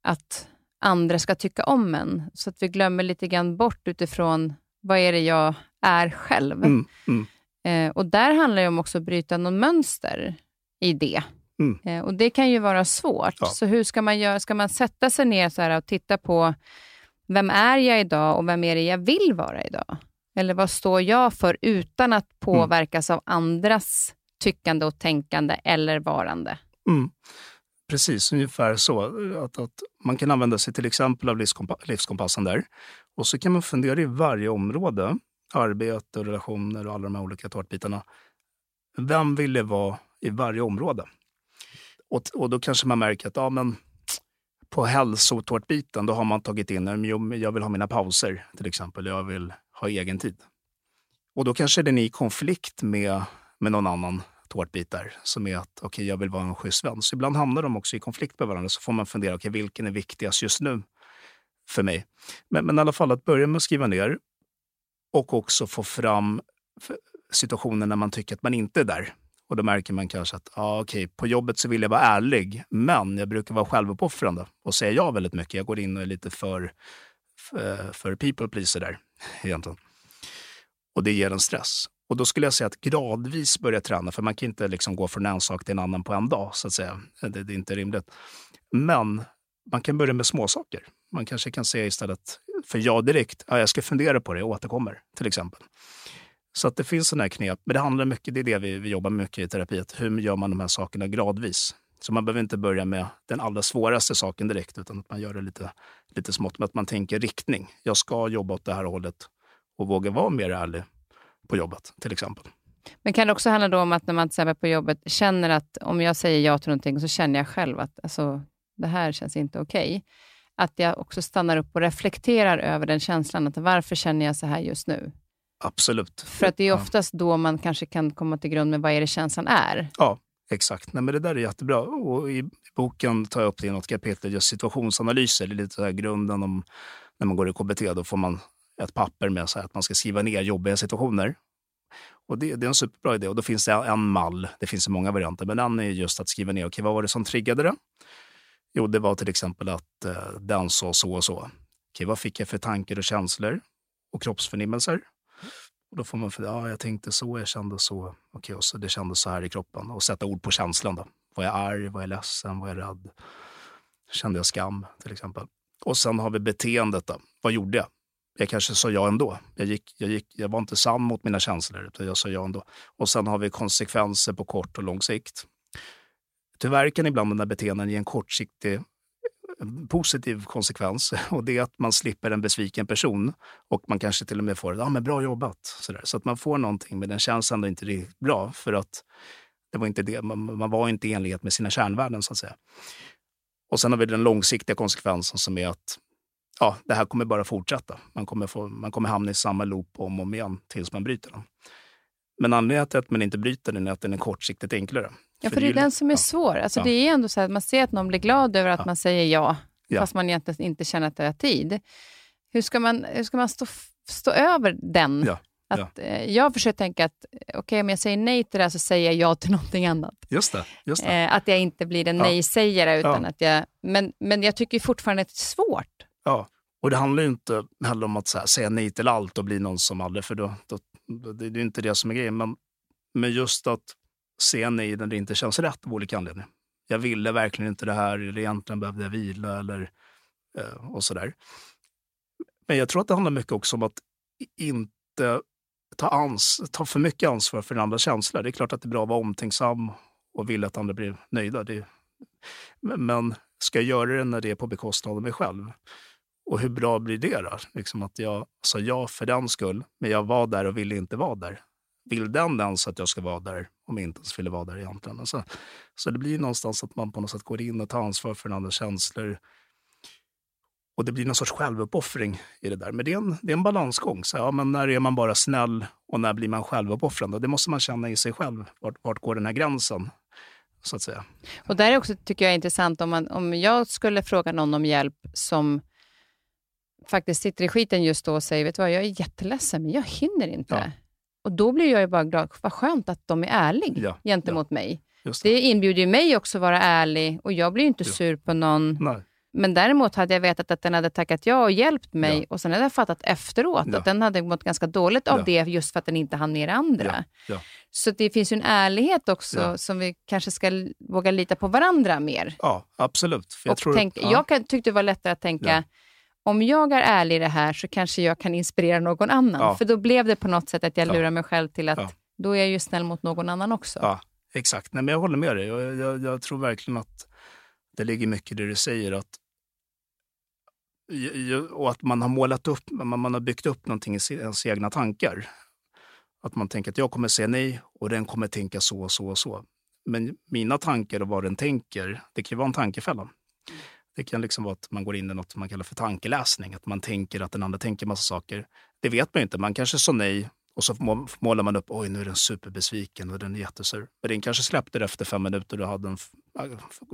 S1: att andra ska tycka om en, så att vi glömmer lite grann bort utifrån vad är det jag är själv.
S2: Mm, mm.
S1: Eh, och där handlar det om också att bryta någon mönster i det.
S2: Mm.
S1: Eh, och Det kan ju vara svårt. Ja. Så hur ska man göra? Ska man sätta sig ner så och titta på vem är jag idag och vem är det jag vill vara idag? Eller vad står jag för utan att mm. påverkas mm. av andras tyckande och tänkande eller varande?
S2: Mm. Precis, ungefär så. Att, att man kan använda sig till exempel av livskompassen där. Och så kan man fundera i varje område, arbete, relationer och alla de här olika tårtbitarna. Vem vill jag vara i varje område? Och, och då kanske man märker att ja, men på hälsotårtbiten då har man tagit in jag vill ha mina pauser till exempel. Jag vill ha egen tid. Och då kanske den är i konflikt med, med någon annan tårtbit där som är att okay, jag vill vara en schysst vän. Så ibland hamnar de också i konflikt med varandra. Så får man fundera, okay, vilken är viktigast just nu för mig? Men, men i alla fall att börja med att skriva ner och också få fram situationer när man tycker att man inte är där. Och då märker man kanske att ah, okay, på jobbet så vill jag vara ärlig, men jag brukar vara självuppoffrande och säga ja väldigt mycket. Jag går in och är lite för, för, eh, för people pleaser där egentligen. Och det ger en stress. Och då skulle jag säga att gradvis börja träna, för man kan inte liksom gå från en sak till en annan på en dag. så att säga. Det, det är inte rimligt. Men man kan börja med småsaker. Man kanske kan säga istället för ja direkt, ja, jag ska fundera på det och återkommer till exempel. Så att det finns sådana här knep. Men det handlar mycket, det är det vi, vi jobbar mycket i terapi, hur gör man de här sakerna gradvis? Så man behöver inte börja med den allra svåraste saken direkt, utan att man gör det lite, lite smått. Men att man tänker riktning. Jag ska jobba åt det här hållet och våga vara mer ärlig på jobbet, till exempel.
S1: Men kan det också handla om att när man till exempel på jobbet känner att om jag säger ja till någonting så känner jag själv att alltså, det här känns inte okej. Okay. Att jag också stannar upp och reflekterar över den känslan. Att varför känner jag så här just nu?
S2: Absolut.
S1: För att det är oftast då man kanske kan komma till grund med vad är det känslan är.
S2: Ja, exakt. Nej, men det där är jättebra. Och I boken tar jag upp det i något kapitel, just situationsanalyser. Det är lite så här grunden om när man går i KBT. Då får man ett papper med så att man ska skriva ner jobbiga situationer. Och det, det, är en superbra idé. Och då finns det en mall. Det finns så många varianter, men en är just att skriva ner, okay, vad var det som triggade det? Jo, det var till exempel att eh, den sa så och så. Okay, vad fick jag för tankar och känslor och kroppsförnimmelser? Och då får man för ja, jag tänkte så, jag kände så. Okej, och så det kändes så här i kroppen. Och sätta ord på känslan. Då. Var jag arg? Var jag ledsen? Var jag rädd? Kände jag skam till exempel? Och sen har vi beteendet. Då. Vad gjorde jag? Jag kanske sa ja ändå. Jag, gick, jag, gick, jag var inte sann mot mina känslor, utan jag sa ja ändå. Och sen har vi konsekvenser på kort och lång sikt. Tyvärr kan ibland den där beteenden ge en kortsiktig positiv konsekvens och det är att man slipper en besviken person och man kanske till och med får ja, men bra jobbat. Så, där. så att man får någonting, men den känns ändå inte riktigt bra för att det var inte det, man, man var inte i enlighet med sina kärnvärden så att säga. Och sen har vi den långsiktiga konsekvensen som är att ja, det här kommer bara fortsätta. Man kommer, få, man kommer hamna i samma loop om och om igen tills man bryter den. Men anledningen till att man inte bryter den är att den är kortsiktigt enklare.
S1: Ja, för, det är den som är ja. svår. Alltså, ja. Det är ändå så att man ser att någon blir glad över att ja. man säger ja, fast man egentligen inte känner att det är tid. Hur ska man, hur ska man stå, stå över den? Att, eh, jag försöker tänka att okay, om jag säger nej till det här så säger jag ja till någonting annat.
S2: Just det. Just det.
S1: Eh, att jag inte blir en nej-sägare. Utan att jag, men, men jag tycker fortfarande att det är svårt.
S2: Ja, och det handlar ju inte heller om att här, säga nej till allt och bli någon som aldrig, för då, då, det är inte det som är grejen. Men, men just att säga nej när det inte känns rätt av olika anledningar. Jag ville verkligen inte det här, eller egentligen behövde jag vila eller eh, och sådär. Men jag tror att det handlar mycket också om att inte ta, ans ta för mycket ansvar för den andra känslor. Det är klart att det är bra att vara omtänksam och vilja att andra blir nöjda. Det, men ska jag göra det när det är på bekostnad av mig själv? Och hur bra blir det då? Liksom att jag sa ja för den skull, men jag var där och ville inte vara där. Vill den ens att jag ska vara där om jag inte ens ville vara där egentligen? Alltså, så det blir någonstans att man på något sätt går in och tar ansvar för den andra känslor. Och det blir någon sorts självuppoffring i det där. Men det är en, det är en balansgång. Så, ja, men när är man bara snäll och när blir man självuppoffrande? Det måste man känna i sig själv. Vart, vart går den här gränsen? Så att säga.
S1: Och där är också, tycker jag, intressant om, man, om jag skulle fråga någon om hjälp som faktiskt sitter i skiten just då och säger, vet du vad, jag är jätteledsen, men jag hinner inte. Ja. Och då blir jag ju bara glad, vad skönt att de är ärliga ja. gentemot ja. mig. Det. det inbjuder ju mig också att vara ärlig och jag blir ju inte sur på någon. Nej. Men däremot hade jag vetat att den hade tackat ja och hjälpt mig ja. och sen hade jag fattat efteråt ja. att den hade mått ganska dåligt av ja. det just för att den inte hann ner andra. Så det finns ju en ärlighet också som vi kanske ska våga lita på varandra mer.
S2: Ja, absolut.
S1: jag, tror, tänk, jag tyckte det var lättare att tänka, om jag är ärlig i det här så kanske jag kan inspirera någon annan. Ja. För då blev det på något sätt att jag lurar ja. mig själv till att ja. då är jag ju snäll mot någon annan också.
S2: Ja, exakt. Nej, men jag håller med dig. Jag, jag, jag tror verkligen att det ligger mycket i det du säger. Att, och att man har målat upp, man har byggt upp någonting i ens egna tankar. Att man tänker att jag kommer säga nej och den kommer tänka så och så och så. Men mina tankar och vad den tänker, det kan ju vara en tankefälla. Det kan liksom vara att man går in i något man kallar för tankeläsning. Att man tänker att den andra tänker massa saker. Det vet man ju inte. Man kanske sa nej och så målar man upp, oj nu är den superbesviken och den är jättesur. Men den kanske släppte det efter fem minuter och hade en,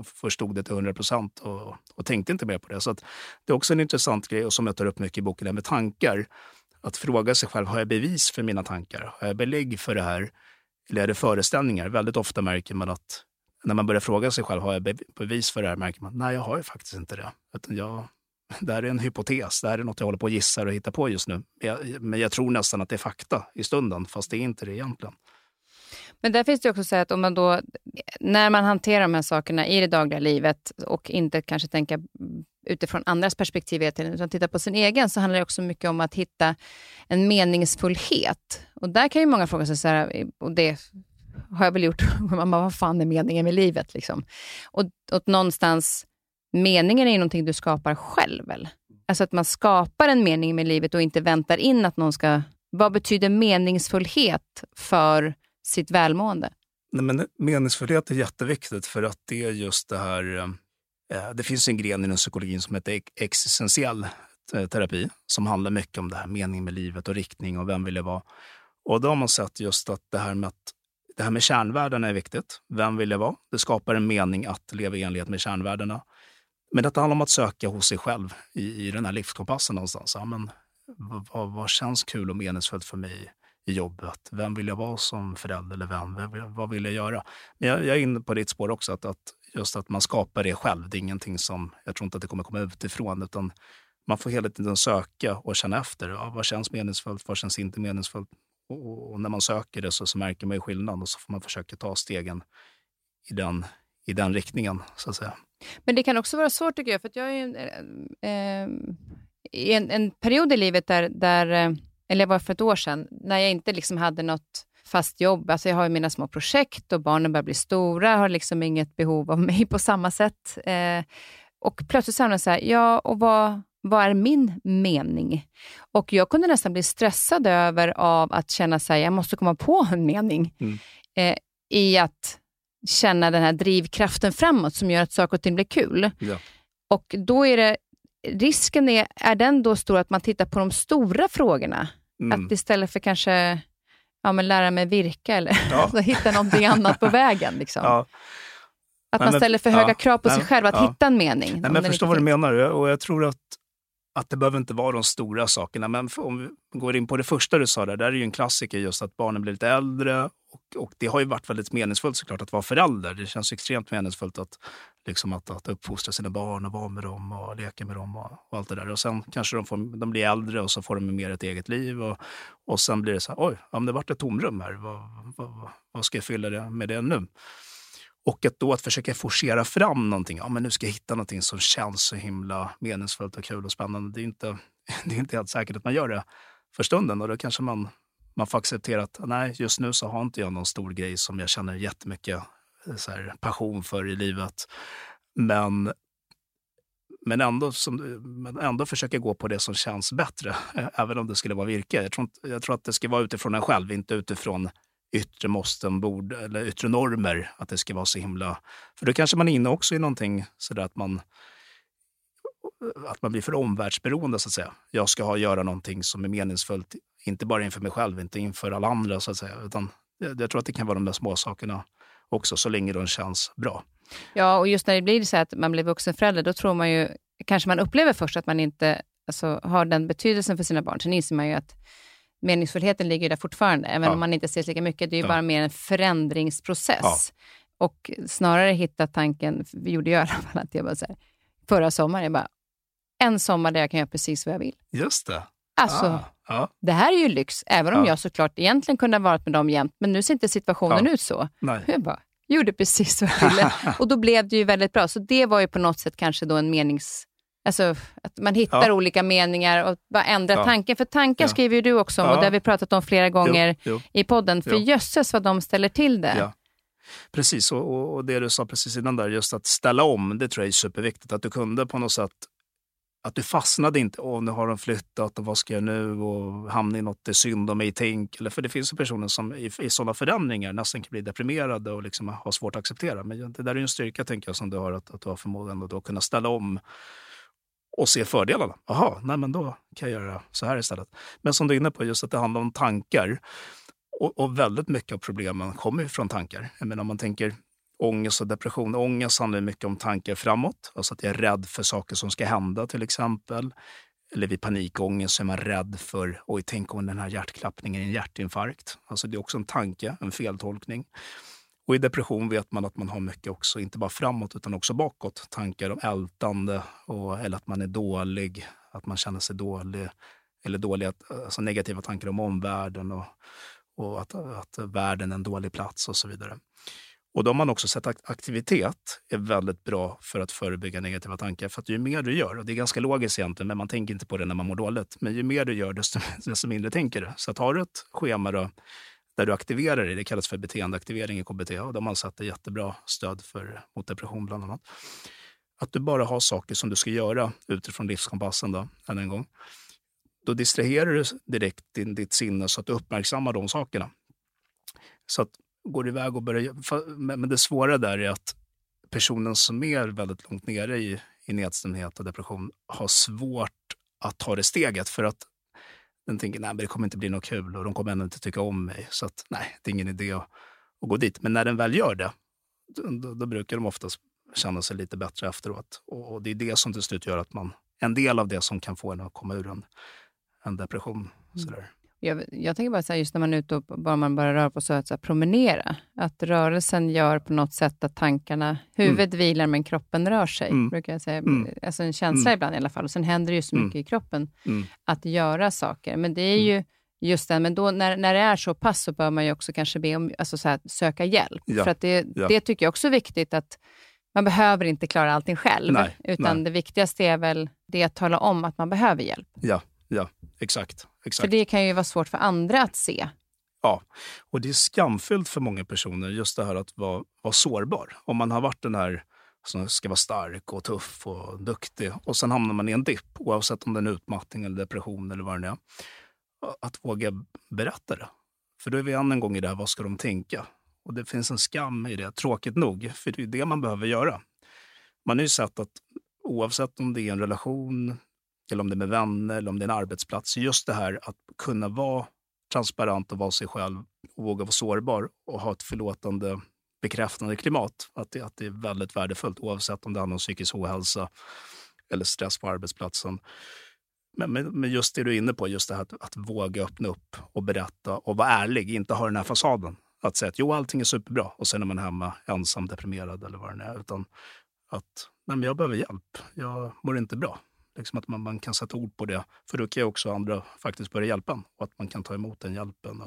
S2: förstod det till 100 procent och, och tänkte inte mer på det. Så det är också en intressant grej och som jag tar upp mycket i boken, det med tankar. Att fråga sig själv, har jag bevis för mina tankar? Har jag belägg för det här? Eller är det föreställningar? Väldigt ofta märker man att när man börjar fråga sig själv, har jag bevis för det här? märker man nej, jag har ju faktiskt inte det. Utan jag, det här är en hypotes, det här är något jag håller på att gissa och hitta på just nu. Jag, men jag tror nästan att det är fakta i stunden, fast det är inte det egentligen.
S1: Men där finns det också så att om man då, när man hanterar de här sakerna i det dagliga livet och inte kanske tänka utifrån andras perspektiv utan titta på sin egen, så handlar det också mycket om att hitta en meningsfullhet. Och där kan ju många fråga sig, så här, och det har jag väl gjort, man bara, vad fan är meningen med livet? Liksom? Och, och någonstans, meningen är ju någonting du skapar själv. Väl? Alltså att man skapar en mening med livet och inte väntar in att någon ska... Vad betyder meningsfullhet för sitt välmående?
S2: Nej, men meningsfullhet är jätteviktigt för att det är just det här... Eh, eh det finns en gren inom psykologin som heter existentiell eh, terapi som handlar mycket om det här mening med livet och riktning och vem vill jag vara. Och då har man sett just att det här med, att, det här med kärnvärdena är viktigt. Vem vill jag vara? Det skapar en mening att leva i enlighet med kärnvärdena. Men det handlar om att söka hos sig själv i, i den här livskompassen någonstans. Ja, men, vad, vad känns kul och meningsfullt för mig i jobbet? Vem vill jag vara som förälder eller vän? Vem, vad vill jag göra? Men jag, jag är inne på ditt spår också, att, att just att man skapar det själv. Det är ingenting som, jag tror inte att det kommer komma utifrån, utan man får hela tiden söka och känna efter. Ja, vad känns meningsfullt? Vad känns inte meningsfullt? Och, och när man söker det så, så märker man ju skillnad och så får man försöka ta stegen i den, i den riktningen, så att säga.
S1: Men det kan också vara svårt tycker jag, för jag är en, eh, ehm, i en, en, period i livet där, där, eh, eller det var för ett år sedan, när jag inte liksom hade något fast jobb. Alltså jag har ju mina små projekt och barnen börjar bli stora, har liksom inget behov av mig på samma sätt. Eh, och plötsligt jag så här, ja, och vad, vad är min mening? Och jag kunde nästan bli stressad över av att känna att jag måste komma på en mening. Mm. Eh, I att känna den här drivkraften framåt som gör att saker och ting blir kul. Ja. Och då är det, risken är, är den då stor att man tittar på de stora frågorna? Mm. Att istället för kanske ja, men lära mig virka eller ja. hitta någonting annat på vägen. Liksom. Ja. Att man ställer för höga krav på sig själv att hitta en mening.
S2: Nej, men jag förstår vad du menar och jag tror att att det behöver inte vara de stora sakerna. Men om vi går in på det första du sa, där, där är ju en klassiker just att barnen blir lite äldre. Och, och det har ju varit väldigt meningsfullt såklart att vara förälder. Det känns extremt meningsfullt att, liksom att, att uppfostra sina barn och vara med dem och leka med dem och, och allt det där. Och sen kanske de, får, de blir äldre och så får de mer ett eget liv. Och, och sen blir det så här, oj, ja, det vart ett tomrum här. Vad, vad, vad ska jag fylla det med det nu? Och att då att försöka forcera fram någonting. Ja, men nu ska jag hitta någonting som känns så himla meningsfullt och kul och spännande. Det är inte, det är inte helt säkert att man gör det för stunden. Och då kanske man, man får acceptera att nej, just nu så har inte jag någon stor grej som jag känner jättemycket eh, så här, passion för i livet. Men, men, ändå, som, men ändå försöka gå på det som känns bättre, även om det skulle vara virke. Jag tror, jag tror att det ska vara utifrån en själv, inte utifrån yttre måsten, bord, eller yttre normer, att det ska vara så himla... För då kanske man är inne också i någonting sådär att man, att man blir för omvärldsberoende, så att säga. Jag ska ha, göra någonting som är meningsfullt, inte bara inför mig själv, inte inför alla andra, så att säga. Utan jag, jag tror att det kan vara de där små sakerna också, så länge de känns bra.
S1: Ja, och just när det blir så att man blir vuxenförälder, då tror man ju, kanske man upplever först att man inte alltså, har den betydelsen för sina barn. Sen inser man ju att meningsfullheten ligger där fortfarande, även ja. om man inte ses lika mycket. Det är ju ja. bara mer en förändringsprocess. Ja. Och snarare hitta tanken, vi gjorde jag i alla fall, att jag bara så här, förra sommaren, jag bara, en sommar där jag kan göra precis vad jag vill.
S2: Just det.
S1: Alltså, ah, ja. det här är ju lyx, även om ja. jag såklart egentligen kunde ha varit med dem jämt, men nu ser inte situationen ut så. Nej. Jag bara, gjorde precis vad jag ville. och då blev det ju väldigt bra. Så det var ju på något sätt kanske då en menings Alltså att man hittar ja. olika meningar och bara ändrar ja. tanken. För tankar ja. skriver ju du också om och det har vi pratat om flera gånger jo, jo. i podden. För jo. jösses vad de ställer till det.
S2: Precis, och, och, det du sa precis innan där, just att ställa om, det tror jag är superviktigt. Att du kunde på något sätt, att du fastnade inte, åh nu har de flyttat och vad ska jag nu och hamna i något det är synd om mig tänk. Eller, för det finns ju personer som i, i sådana förändringar nästan kan bli deprimerade och liksom har svårt att acceptera. Men det där är ju en styrka tänker jag som du har, att, att du har förmågan att kunna ställa om och se fördelarna. Jaha, nej men då kan jag göra så här istället. Men som du är inne på, just att det handlar om tankar. Och, och väldigt mycket av problemen kommer ju från tankar. Jag menar, om man tänker ångest och depression. Ångest handlar mycket om tankar framåt, alltså att jag är rädd för saker som ska hända till exempel. Eller vid panikångest så är man rädd för, oj, tänk om den här hjärtklappningen är en hjärtinfarkt. Alltså det är också en tanke, en feltolkning. Och i depression vet man att man har mycket också, inte bara framåt utan också bakåt. Tankar om ältande och, eller att man är dålig, att man känner sig dålig. Eller dåliga, alltså negativa tankar om omvärlden och, och att, att världen är en dålig plats och så vidare. Och då har man också sett att aktivitet är väldigt bra för att förebygga negativa tankar. För att ju mer du gör, och det är ganska logiskt egentligen, men man tänker inte på det när man mår dåligt. Men ju mer du gör, desto, desto mindre tänker du. Så att har du ett schema då, där du aktiverar dig, det kallas för beteendeaktivering i KBT, och de har man sett jättebra stöd för, mot depression bland annat. Att du bara har saker som du ska göra utifrån livskompassen, då, än en gång. Då distraherar du direkt din, ditt sinne så att du uppmärksammar de sakerna. Så att går iväg och börjar... Men det svåra där är att personen som är väldigt långt nere i, i nedstämdhet och depression har svårt att ta det steget för att den tänker nej, det kommer inte bli något kul och de kommer ändå inte tycka om mig. Så att, nej, det är ingen idé att, att gå dit. Men när den väl gör det, då, då brukar de oftast känna sig lite bättre efteråt. Och, och, det är det som till slut gör att man, en del av det som kan få en att komma ur en, en depression. Mm. Sådär.
S1: Jag, jag tänker bara så här, just när man är ute och bara man bara rör på sig, att så här, promenera. Att rörelsen gör på något sätt att tankarna, huvudet mm. vilar men kroppen rör sig. Mm. brukar jag säga. Mm. Alltså en känsla mm. ibland i alla fall. Och sen händer det ju så mm. mycket i kroppen mm. att göra saker. Men det är ju just det, men då, när, när det är så pass så bör man ju också kanske be om, alltså så här, söka hjälp. Ja. För att det, ja. det tycker jag också är viktigt att man behöver inte klara allting själv. Nej, utan nej. det viktigaste är väl det att tala om att man behöver hjälp.
S2: Ja, ja exakt. Exakt.
S1: För det kan ju vara svårt för andra att se.
S2: Ja, och det är skamfyllt för många personer just det här att vara, vara sårbar. Om man har varit den här som ska vara stark och tuff och duktig och sen hamnar man i en dipp, oavsett om det är en utmattning eller depression eller vad det är. Att våga berätta det. För då är vi än en gång i det här, vad ska de tänka? Och det finns en skam i det, tråkigt nog, för det är det man behöver göra. Man har ju sett att oavsett om det är en relation, eller om det är med vänner eller om det är en arbetsplats. Just det här att kunna vara transparent och vara sig själv och våga vara sårbar och ha ett förlåtande, bekräftande klimat. Att det, att det är väldigt värdefullt oavsett om det handlar om psykisk ohälsa eller stress på arbetsplatsen. Men, men, just det du är inne på, just det här att, att, våga öppna upp och berätta och vara ärlig, inte ha den här fasaden. Att säga att jo, allting är superbra och sen är man hemma ensam, deprimerad eller vad det är. Utan att nej, men jag behöver hjälp, jag mår inte bra. Liksom att man, man kan sätta ord på det. För då kan ju också andra faktiskt börja hjälpa en och att man kan ta emot den hjälpen. Och,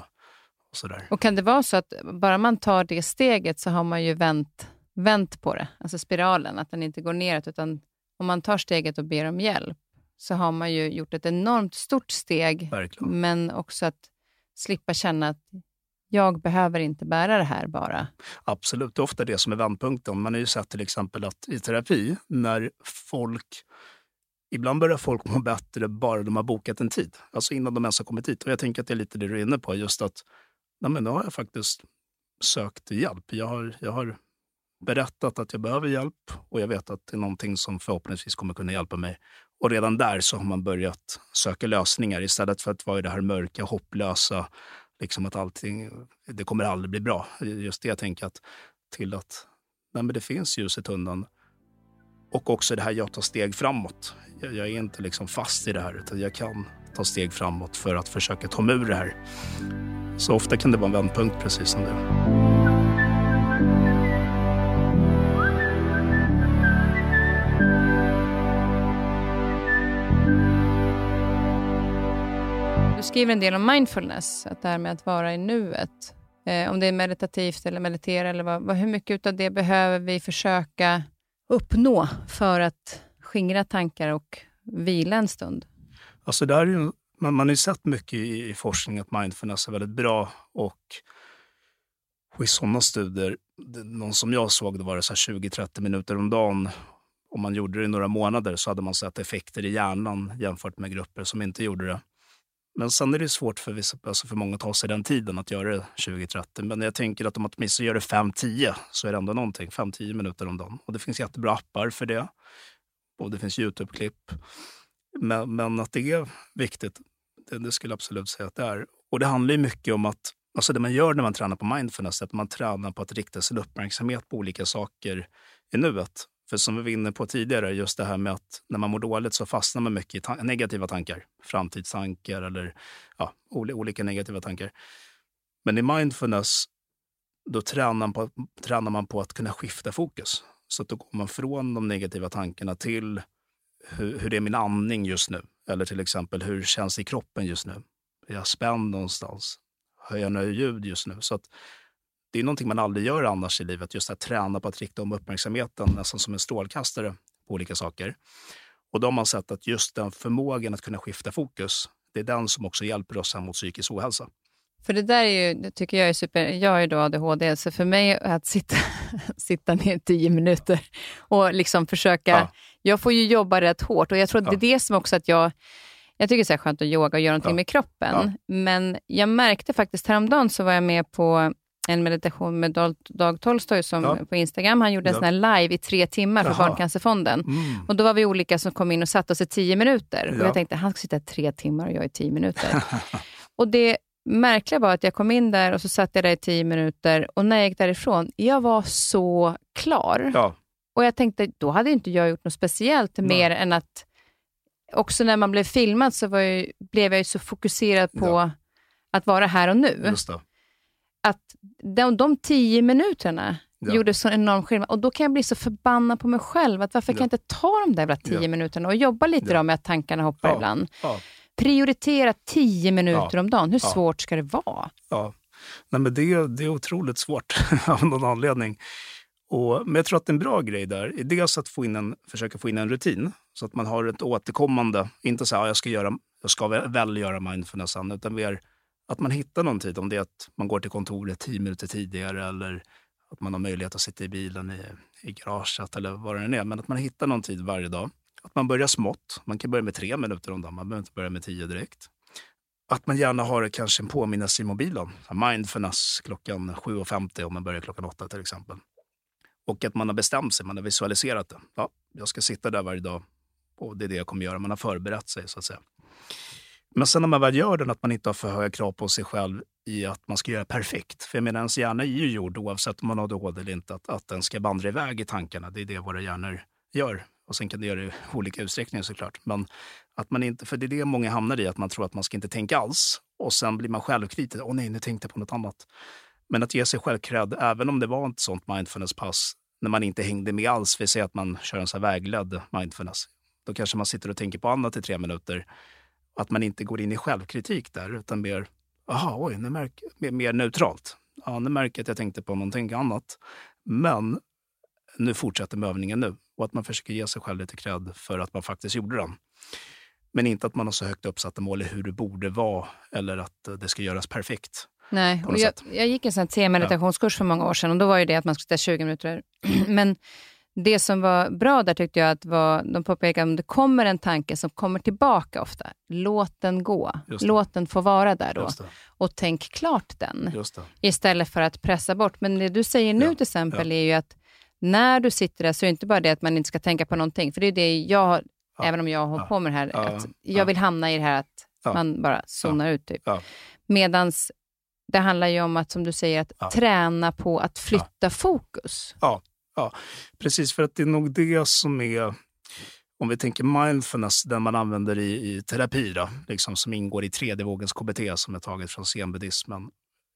S2: och, sådär.
S1: och kan det vara så att bara man tar det steget så har man ju vänt, vänt på det, alltså spiralen, att den inte går neråt, utan om man tar steget och ber om hjälp så har man ju gjort ett enormt stort steg,
S2: Verkligen.
S1: men också att slippa känna att jag behöver inte bära det här bara.
S2: Absolut, det är ofta det som är vändpunkten. Man har ju sett till exempel att i terapi, när folk Ibland börjar folk må bättre bara de har bokat en tid, alltså innan de ens har kommit hit. Och jag tänker att det är lite det du är inne på, just att nej men nu har jag faktiskt sökt hjälp. Jag har, jag har berättat att jag behöver hjälp och jag vet att det är någonting som förhoppningsvis kommer kunna hjälpa mig. Och redan där så har man börjat söka lösningar istället för att vara i det här mörka, hopplösa, liksom att allting, det kommer aldrig bli bra. Just det jag tänker att till att nej men det finns ljus i tunneln. Och också det här, jag tar steg framåt. Jag, jag, är inte liksom fast i det här, utan jag kan ta steg framåt för att försöka ta mig ur det här. Så ofta kan det vara en vändpunkt, precis som det.
S1: Du skriver en del om mindfulness, att det här med att vara i nuet. Eh, om det är meditativt eller meditera, eller vad, hur mycket av det behöver vi försöka uppnå för att skingra tankar och vila en stund?
S2: Alltså där är ju, man, man har ju sett mycket i, i forskning att mindfulness är väldigt bra och, och i sådana studier, det, någon som jag såg, det var det 20-30 minuter om dagen. Om man gjorde det i några månader så hade man sett effekter i hjärnan jämfört med grupper som inte gjorde det. Men sen är det svårt för, vissa, alltså för många att ta sig den tiden att göra det 20-30. Men jag tänker att om man åtminstone gör det 5-10 så är det ändå någonting. 5-10 minuter om dagen. Och det finns jättebra appar för det. Och det finns Youtube-klipp. Men, men, att det är viktigt, det, det skulle jag absolut säga att det är. Och det handlar ju mycket om att Alltså det man gör när man tränar på mindfulness är att man tränar på att rikta sin uppmärksamhet på olika saker i nuet. För som vi var inne på tidigare, just det här med att när man mår dåligt så fastnar man mycket i ta negativa tankar. Framtidstankar eller ja, olika negativa tankar. Men i mindfulness, då tränar man, på, tränar man på att kunna skifta fokus. Så att då går man från de negativa tankarna till hur, hur är min andning just nu? Eller till exempel, hur känns det i kroppen just nu? Är jag spänd någonstans? Hör jag några ljud just nu? Så att det är någonting man aldrig gör annars i livet, just att träna på att rikta om uppmärksamheten nästan som en strålkastare på olika saker. Och då har man sett att just den förmågan att kunna skifta fokus, det är den som också hjälper oss mot psykisk ohälsa.
S1: För det där är ju, tycker jag är super. Jag har ju då ADHD, så för mig att sitta, sitta ner tio minuter och liksom försöka... Ja. Jag får ju jobba rätt hårt och jag tror att ja. det är det som också att jag... Jag tycker det är skönt att yoga och göra någonting ja. med kroppen. Men jag märkte faktiskt häromdagen så var jag med på en meditation med Dag Tolstoy som, ja. på Instagram. Han gjorde en ja. sån här live i tre timmar för Jaha. Barncancerfonden. Mm. Och då var vi olika som kom in och satte oss i tio minuter. Ja. Och jag tänkte, han ska sitta i tre timmar och jag i tio minuter. och det märkliga var att jag kom in där och så satt jag där i tio minuter och när jag gick därifrån, jag var så klar. Ja. Och jag tänkte, då hade inte jag gjort något speciellt Nej. mer än att också när man blev filmad så jag, blev jag så fokuserad på ja. att vara här och nu. Att de, de tio minuterna ja. gjorde så enorm skillnad. Och då kan jag bli så förbannad på mig själv. Att varför kan jag inte ta de där jävla tio minuterna och jobba lite ja. med att tankarna hoppar ibland? Prioritera tio minuter ja. om dagen. Hur ja. svårt ska det vara?
S2: Ja, Nej, men det, det är otroligt svårt av någon anledning. Och, men jag tror att en bra grej där är dels att få in en, försöka få in en rutin så att man har ett återkommande, inte så här, jag ska, göra, jag ska väl göra mindfulness, utan mer att man hittar någon tid. Om det är att man går till kontoret tio minuter tidigare eller att man har möjlighet att sitta i bilen i, i garaget eller vad det än är. Men att man hittar någon tid varje dag. Att man börjar smått. Man kan börja med tre minuter om dagen. Man behöver inte börja med tio direkt. Att man gärna har kanske en påminnelse i mobilen. Mindfulness klockan 7.50 om man börjar klockan 8 till exempel. Och att man har bestämt sig, man har visualiserat det. Ja, jag ska sitta där varje dag och det är det jag kommer göra. Man har förberett sig så att säga. Men sen när man väl gör den, att man inte har för höga krav på sig själv i att man ska göra perfekt. För jag menar, ens hjärna är ju gjord, oavsett om man har ADHD eller inte, att, att den ska vandra iväg i tankarna. Det är det våra hjärnor gör. Och sen kan det göra det i olika utsträckningar såklart. Men att man inte, för det är det många hamnar i, att man tror att man ska inte tänka alls. Och sen blir man självkritisk. Åh nej, nu tänkte jag på något annat. Men att ge sig själv cred, även om det var ett sånt mindfulness-pass, när man inte hängde med alls, vi säger att man kör en så vägledd mindfulness, då kanske man sitter och tänker på annat i tre minuter. Att man inte går in i självkritik där, utan mer, aha, oj, nu märker, mer, mer neutralt. Ja, nu märker jag att jag tänkte på någonting annat. Men nu fortsätter med övningen nu. Och att man försöker ge sig själv lite cred för att man faktiskt gjorde den. Men inte att man har så högt uppsatta mål i hur det borde vara eller att det ska göras perfekt.
S1: Nej, och jag, jag, gick en sån här meditationskurs för många år sedan och då var det att man skulle sitta 20 minuter. Men det som var bra där tyckte jag att var, de påpekade om det kommer en tanke som kommer tillbaka ofta, låt den gå. Låt den få vara där då. Och tänk klart den. Istället för att pressa bort. Men det du säger nu ja. till exempel ja. är ju att när du sitter där så är det inte bara det att man inte ska tänka på någonting. För det är det jag, ja. även om jag har hållit på med det här, att jag vill hamna i det här att man bara zonar ut. Typ. Medans det handlar ju om att, som du säger, att träna på att flytta fokus.
S2: Ja, Ja, precis, för att det är nog det som är, om vi tänker mindfulness, den man använder i, i terapi, då, liksom, som ingår i tredje vågens KBT som är taget från zenbuddismen.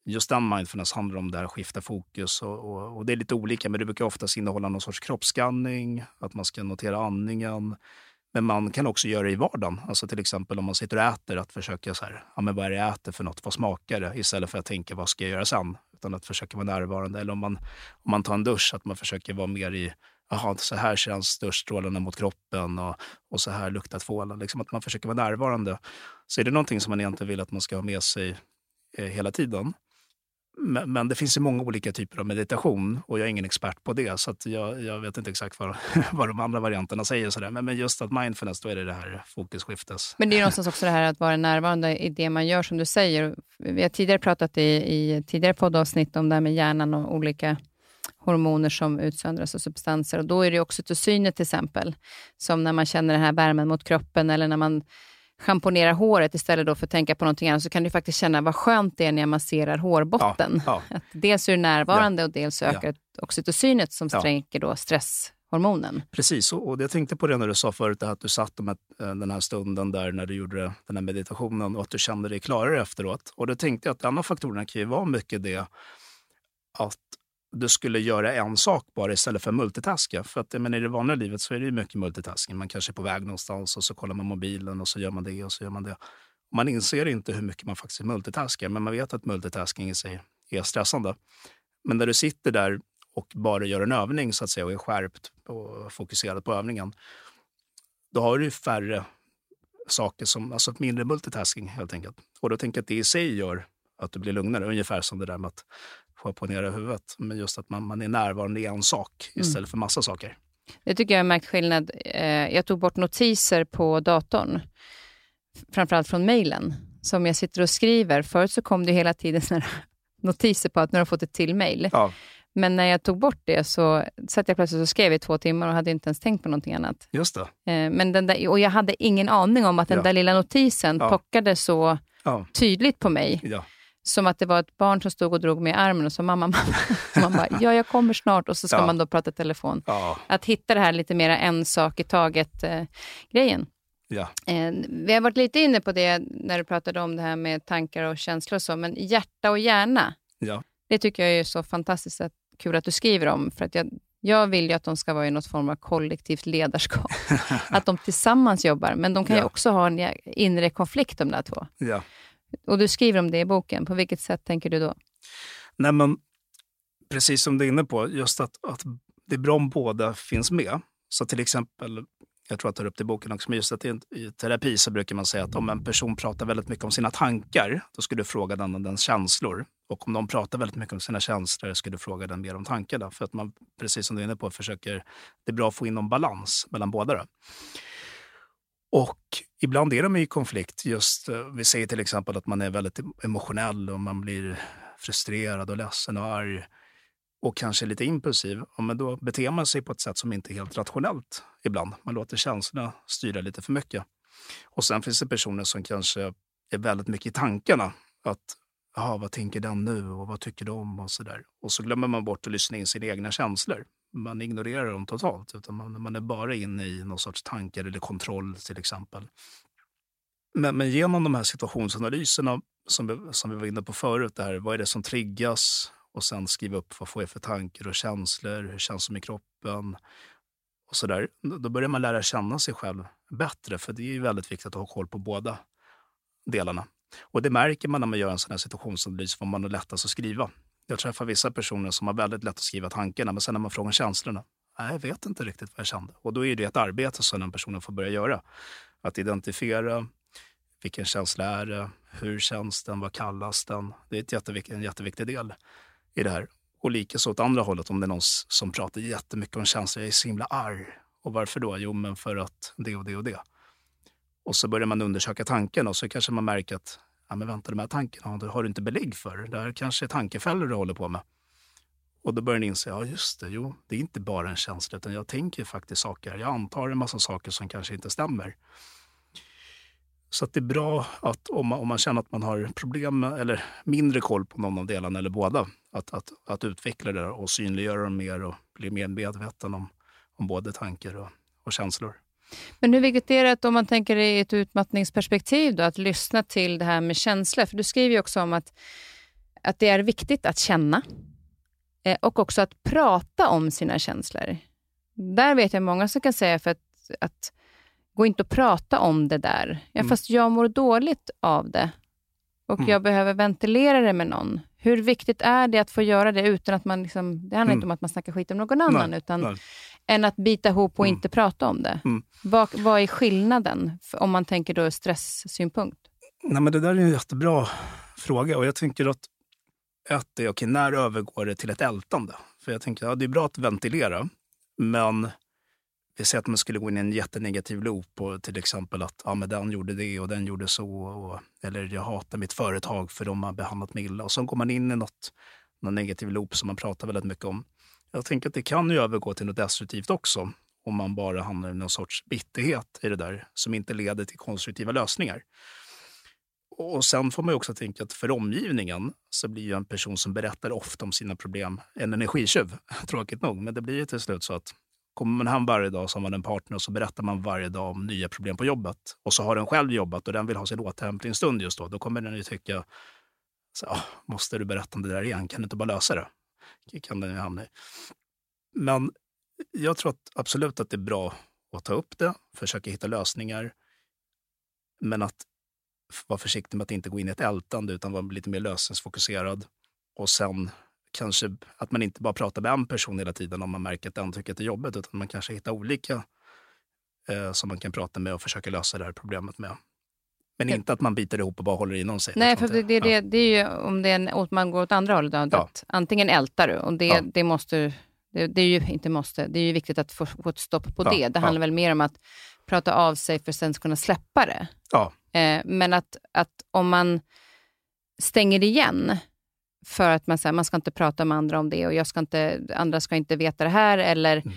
S2: Just den mindfulness handlar om det här att skifta fokus och, och, och, det är lite olika, men det brukar oftast innehålla någon sorts kroppsskanning, att man ska notera andningen. Men man kan också göra det i vardagen. Alltså till exempel om man sitter och äter, att försöka så här, ja, men vad är det jag äter för något? Vad smakar det? Istället för att tänka, vad ska jag göra sen? Utan att försöka vara närvarande. Eller om man, om man tar en dusch, att man försöker vara mer i Jaha, så här känns duschstrålarna mot kroppen och, och så här luktar tvålen. Liksom att man försöker vara närvarande. Så är det någonting som man egentligen vill att man ska ha med sig eh, hela tiden. Men, men, det finns ju många olika typer av meditation och jag är ingen expert på det. Så jag, jag, vet inte exakt vad, vad de andra varianterna säger. Så men, men, just att mindfulness, då är det det här fokusskiftes.
S1: Men det är någonstans också det här att vara närvarande i det man gör, som du säger. Vi har tidigare pratat i, i tidigare poddavsnitt om det här med hjärnan och olika hormoner som utsöndras och substanser. Och då är det också oxytocinet till exempel, som när man känner den här värmen mot kroppen eller när man schamponerar håret istället då för att tänka på någonting annat, så kan du faktiskt känna vad skönt det är när jag masserar hårbotten. Ja, ja. Att dels är du närvarande ja, och dels ökar ja. oxytocinet som sträcker då stresshormonen.
S2: Precis, och jag tänkte på det när du sa förut att du satt med eh, den här stunden där när du gjorde den här meditationen och att du kände dig klarare efteråt. Och då tänkte jag att en av faktorerna kan ju vara mycket det att du skulle göra en sak bara istället för multitaska. För att men i det vanliga livet så är det mycket multitasking. Man kanske är på väg någonstans och så kollar man mobilen och så gör man det och så gör man det. Man inser inte hur mycket man faktiskt multitaskar, men man vet att multitasking i sig är stressande. Men när du sitter där och bara gör en övning så att säga och är skärpt och fokuserad på övningen, då har du färre saker som, alltså mindre multitasking helt enkelt. Och då tänker jag att det i sig gör att du blir lugnare, ungefär som det där med att få på ner huvudet. Men just att man, man är närvarande i en sak istället mm. för massa saker.
S1: Det tycker jag har märkt skillnad. Eh, jag tog bort notiser på datorn, framförallt från mejlen, som jag sitter och skriver. Förut så kom det hela tiden notiser på att nu har fått ett till mejl. Ja. Men när jag tog bort det så satt jag plötsligt och skrev i två timmar och hade inte ens tänkt på någonting annat.
S2: Just
S1: det. Eh, men den där, och jag hade ingen aning om att den ja. där lilla notisen ja. pockade så ja. tydligt på mig. Ja. Som att det var ett barn som stod och drog mig i armen och sa mamma, mamma. man bara, ja jag kommer snart och så ska man då prata telefon. Att hitta det här lite mer en sak i taget-grejen. Eh,
S2: Ja.
S1: Eh, vi har varit lite inne på det när du pratade om det här med tankar och känslor och så, men hjärta och hjärna,
S2: ja.
S1: det tycker jag är så fantastiskt att, kul att du skriver om. För att jag, jag vill ju att de ska vara i något form av kollektivt ledarskap. att de tillsammans jobbar, men de kan ja. ju också ha en inre konflikt de där två.
S2: Ja.
S1: Och du skriver om det i boken. På vilket sätt tänker du då?
S2: Nej, men, precis som du är inne på, just att, att det är bra om båda finns med. Så till exempel jag tror jag tar upp det i boken också, men just att i, terapi så brukar man säga att om en person pratar väldigt mycket om sina tankar, då ska du fråga den om dens känslor. Och om de pratar väldigt mycket om sina känslor, ska du fråga den mer om tankarna. För att man, precis som du är inne på, försöker, det är bra att få in någon balans mellan båda. Då. Och ibland är de i konflikt. Just, eh, vi säger till exempel att man är väldigt emotionell och man blir frustrerad och ledsen och arg och kanske lite impulsiv, ja, men då beter man sig på ett sätt som inte är helt rationellt ibland. Man låter känslorna styra lite för mycket. Och sen finns det personer som kanske är väldigt mycket i tankarna. Att, vad tänker den nu och vad tycker de och så där. Och så glömmer man bort att lyssna in sina egna känslor. Man ignorerar dem totalt, utan man, man är bara inne i någon sorts tankar eller kontroll till exempel. Men, men genom de här situationsanalyserna som vi, som vi var inne på förut, det här, vad är det som triggas och sen skriva upp vad får jag för tankar och känslor, hur känns det i kroppen och så där. Då börjar man lära känna sig själv bättre, för det är väldigt viktigt att ha koll på båda delarna. Och det märker man när man gör en sån här situationsanalys, vad man har lättast att skriva. Jag träffar vissa personer som har väldigt lätt att skriva tankarna, men sen när man frågar känslorna, nej, jag vet inte riktigt vad jag kände. Och då är det ett arbete som den personen får börja göra. Att identifiera vilken känsla är det, hur känns den, vad kallas den? Det är ett jättevik en jätteviktig del i det här. Och likaså åt andra hållet, om det är någon som pratar jättemycket om känslor. Jag är så himla arg. Och varför då? Jo, men för att det och det och det. Och så börjar man undersöka tanken och så kanske man märker att ja, men vänta, de här tankarna har du inte belägg för. Det här kanske är tankefällor du håller på med. Och då börjar ni inse, ja just det, jo, det är inte bara en känsla, utan jag tänker faktiskt saker. Jag antar en massa saker som kanske inte stämmer. Så det är bra att om man, om man känner att man har problem med, eller mindre koll på någon av delarna eller båda, att, att, att utveckla det och synliggöra dem mer och bli mer medveten om, om både tankar och, och känslor.
S1: Men hur viktigt är det att om man tänker i ett utmattningsperspektiv då, att lyssna till det här med känslor? För du skriver ju också om att, att det är viktigt att känna eh, och också att prata om sina känslor. Där vet jag många som kan säga för att, att gå inte att prata om det där. Ja, mm. Fast jag mår dåligt av det och mm. jag behöver ventilera det med någon. Hur viktigt är det att få göra det utan att man... Liksom, det handlar mm. inte om att man snackar skit om någon annan, nej, utan nej. Än att bita ihop och mm. inte prata om det. Mm. Vad, vad är skillnaden, om man tänker då stresssynpunkt?
S2: Nej, men det där är en jättebra fråga och jag tänker att ett är, okay, när övergår det till ett ältande? För jag tänker, ja, det är bra att ventilera, men vi säger att man skulle gå in i en jättenegativ loop och till exempel att ja, men den gjorde det och den gjorde så. Och, eller jag hatar mitt företag för de har behandlat mig illa. Och så går man in i något, någon negativ loop som man pratar väldigt mycket om. Jag tänker att det kan ju övergå till något destruktivt också om man bara hamnar i någon sorts bitterhet i det där som inte leder till konstruktiva lösningar. Och sen får man också tänka att för omgivningen så blir ju en person som berättar ofta om sina problem en energitjuv. Tråkigt nog, men det blir ju till slut så att Kommer man hem varje dag som man en partner och så berättar man varje dag om nya problem på jobbet och så har den själv jobbat och den vill ha sin återhämtningsstund just då, då kommer den ju tycka så, ah, måste du berätta om det där igen? Kan du inte bara lösa det? Kan den ju hamna i. Men jag tror att absolut att det är bra att ta upp det, försöka hitta lösningar. Men att vara försiktig med att inte gå in i ett ältande utan vara lite mer lösningsfokuserad. Och sen kanske att man inte bara pratar med en person hela tiden om man märker att den tycker att det är jobbigt, utan man kanske hittar olika eh, som man kan prata med och försöka lösa det här problemet med. Men ja. inte att man biter ihop och bara håller inom sig.
S1: Nej, för det, det, det, det är ju om det är en, man går åt andra hållet. Då, ja. antingen ältar du och det, ja. det måste det, det, är ju inte måste, det är ju viktigt att få, få ett stopp på det. Det handlar väl mer om att prata av sig för att sen kunna släppa det.
S2: Ja.
S1: Eh, men att, att om man stänger igen för att man, här, man ska inte prata med andra om det och jag ska inte, andra ska inte veta det här eller mm.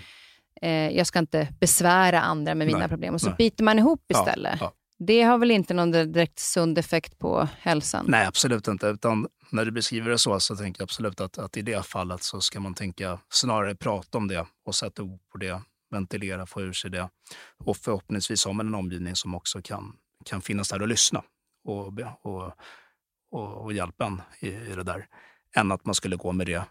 S1: eh, jag ska inte besvära andra med mina nej, problem. Och så nej. biter man ihop istället. Det har väl inte någon direkt sund effekt på hälsan?
S2: Nej, absolut inte. Utan när du beskriver det så, så tänker jag absolut att, att i det fallet så ska man tänka snarare prata om det och sätta ord på det, ventilera, få ur sig det. Och förhoppningsvis har man en omgivning som också kan, kan finnas där och lyssna och, och, och, och hjälpa en i, i det där. Än att man skulle gå med det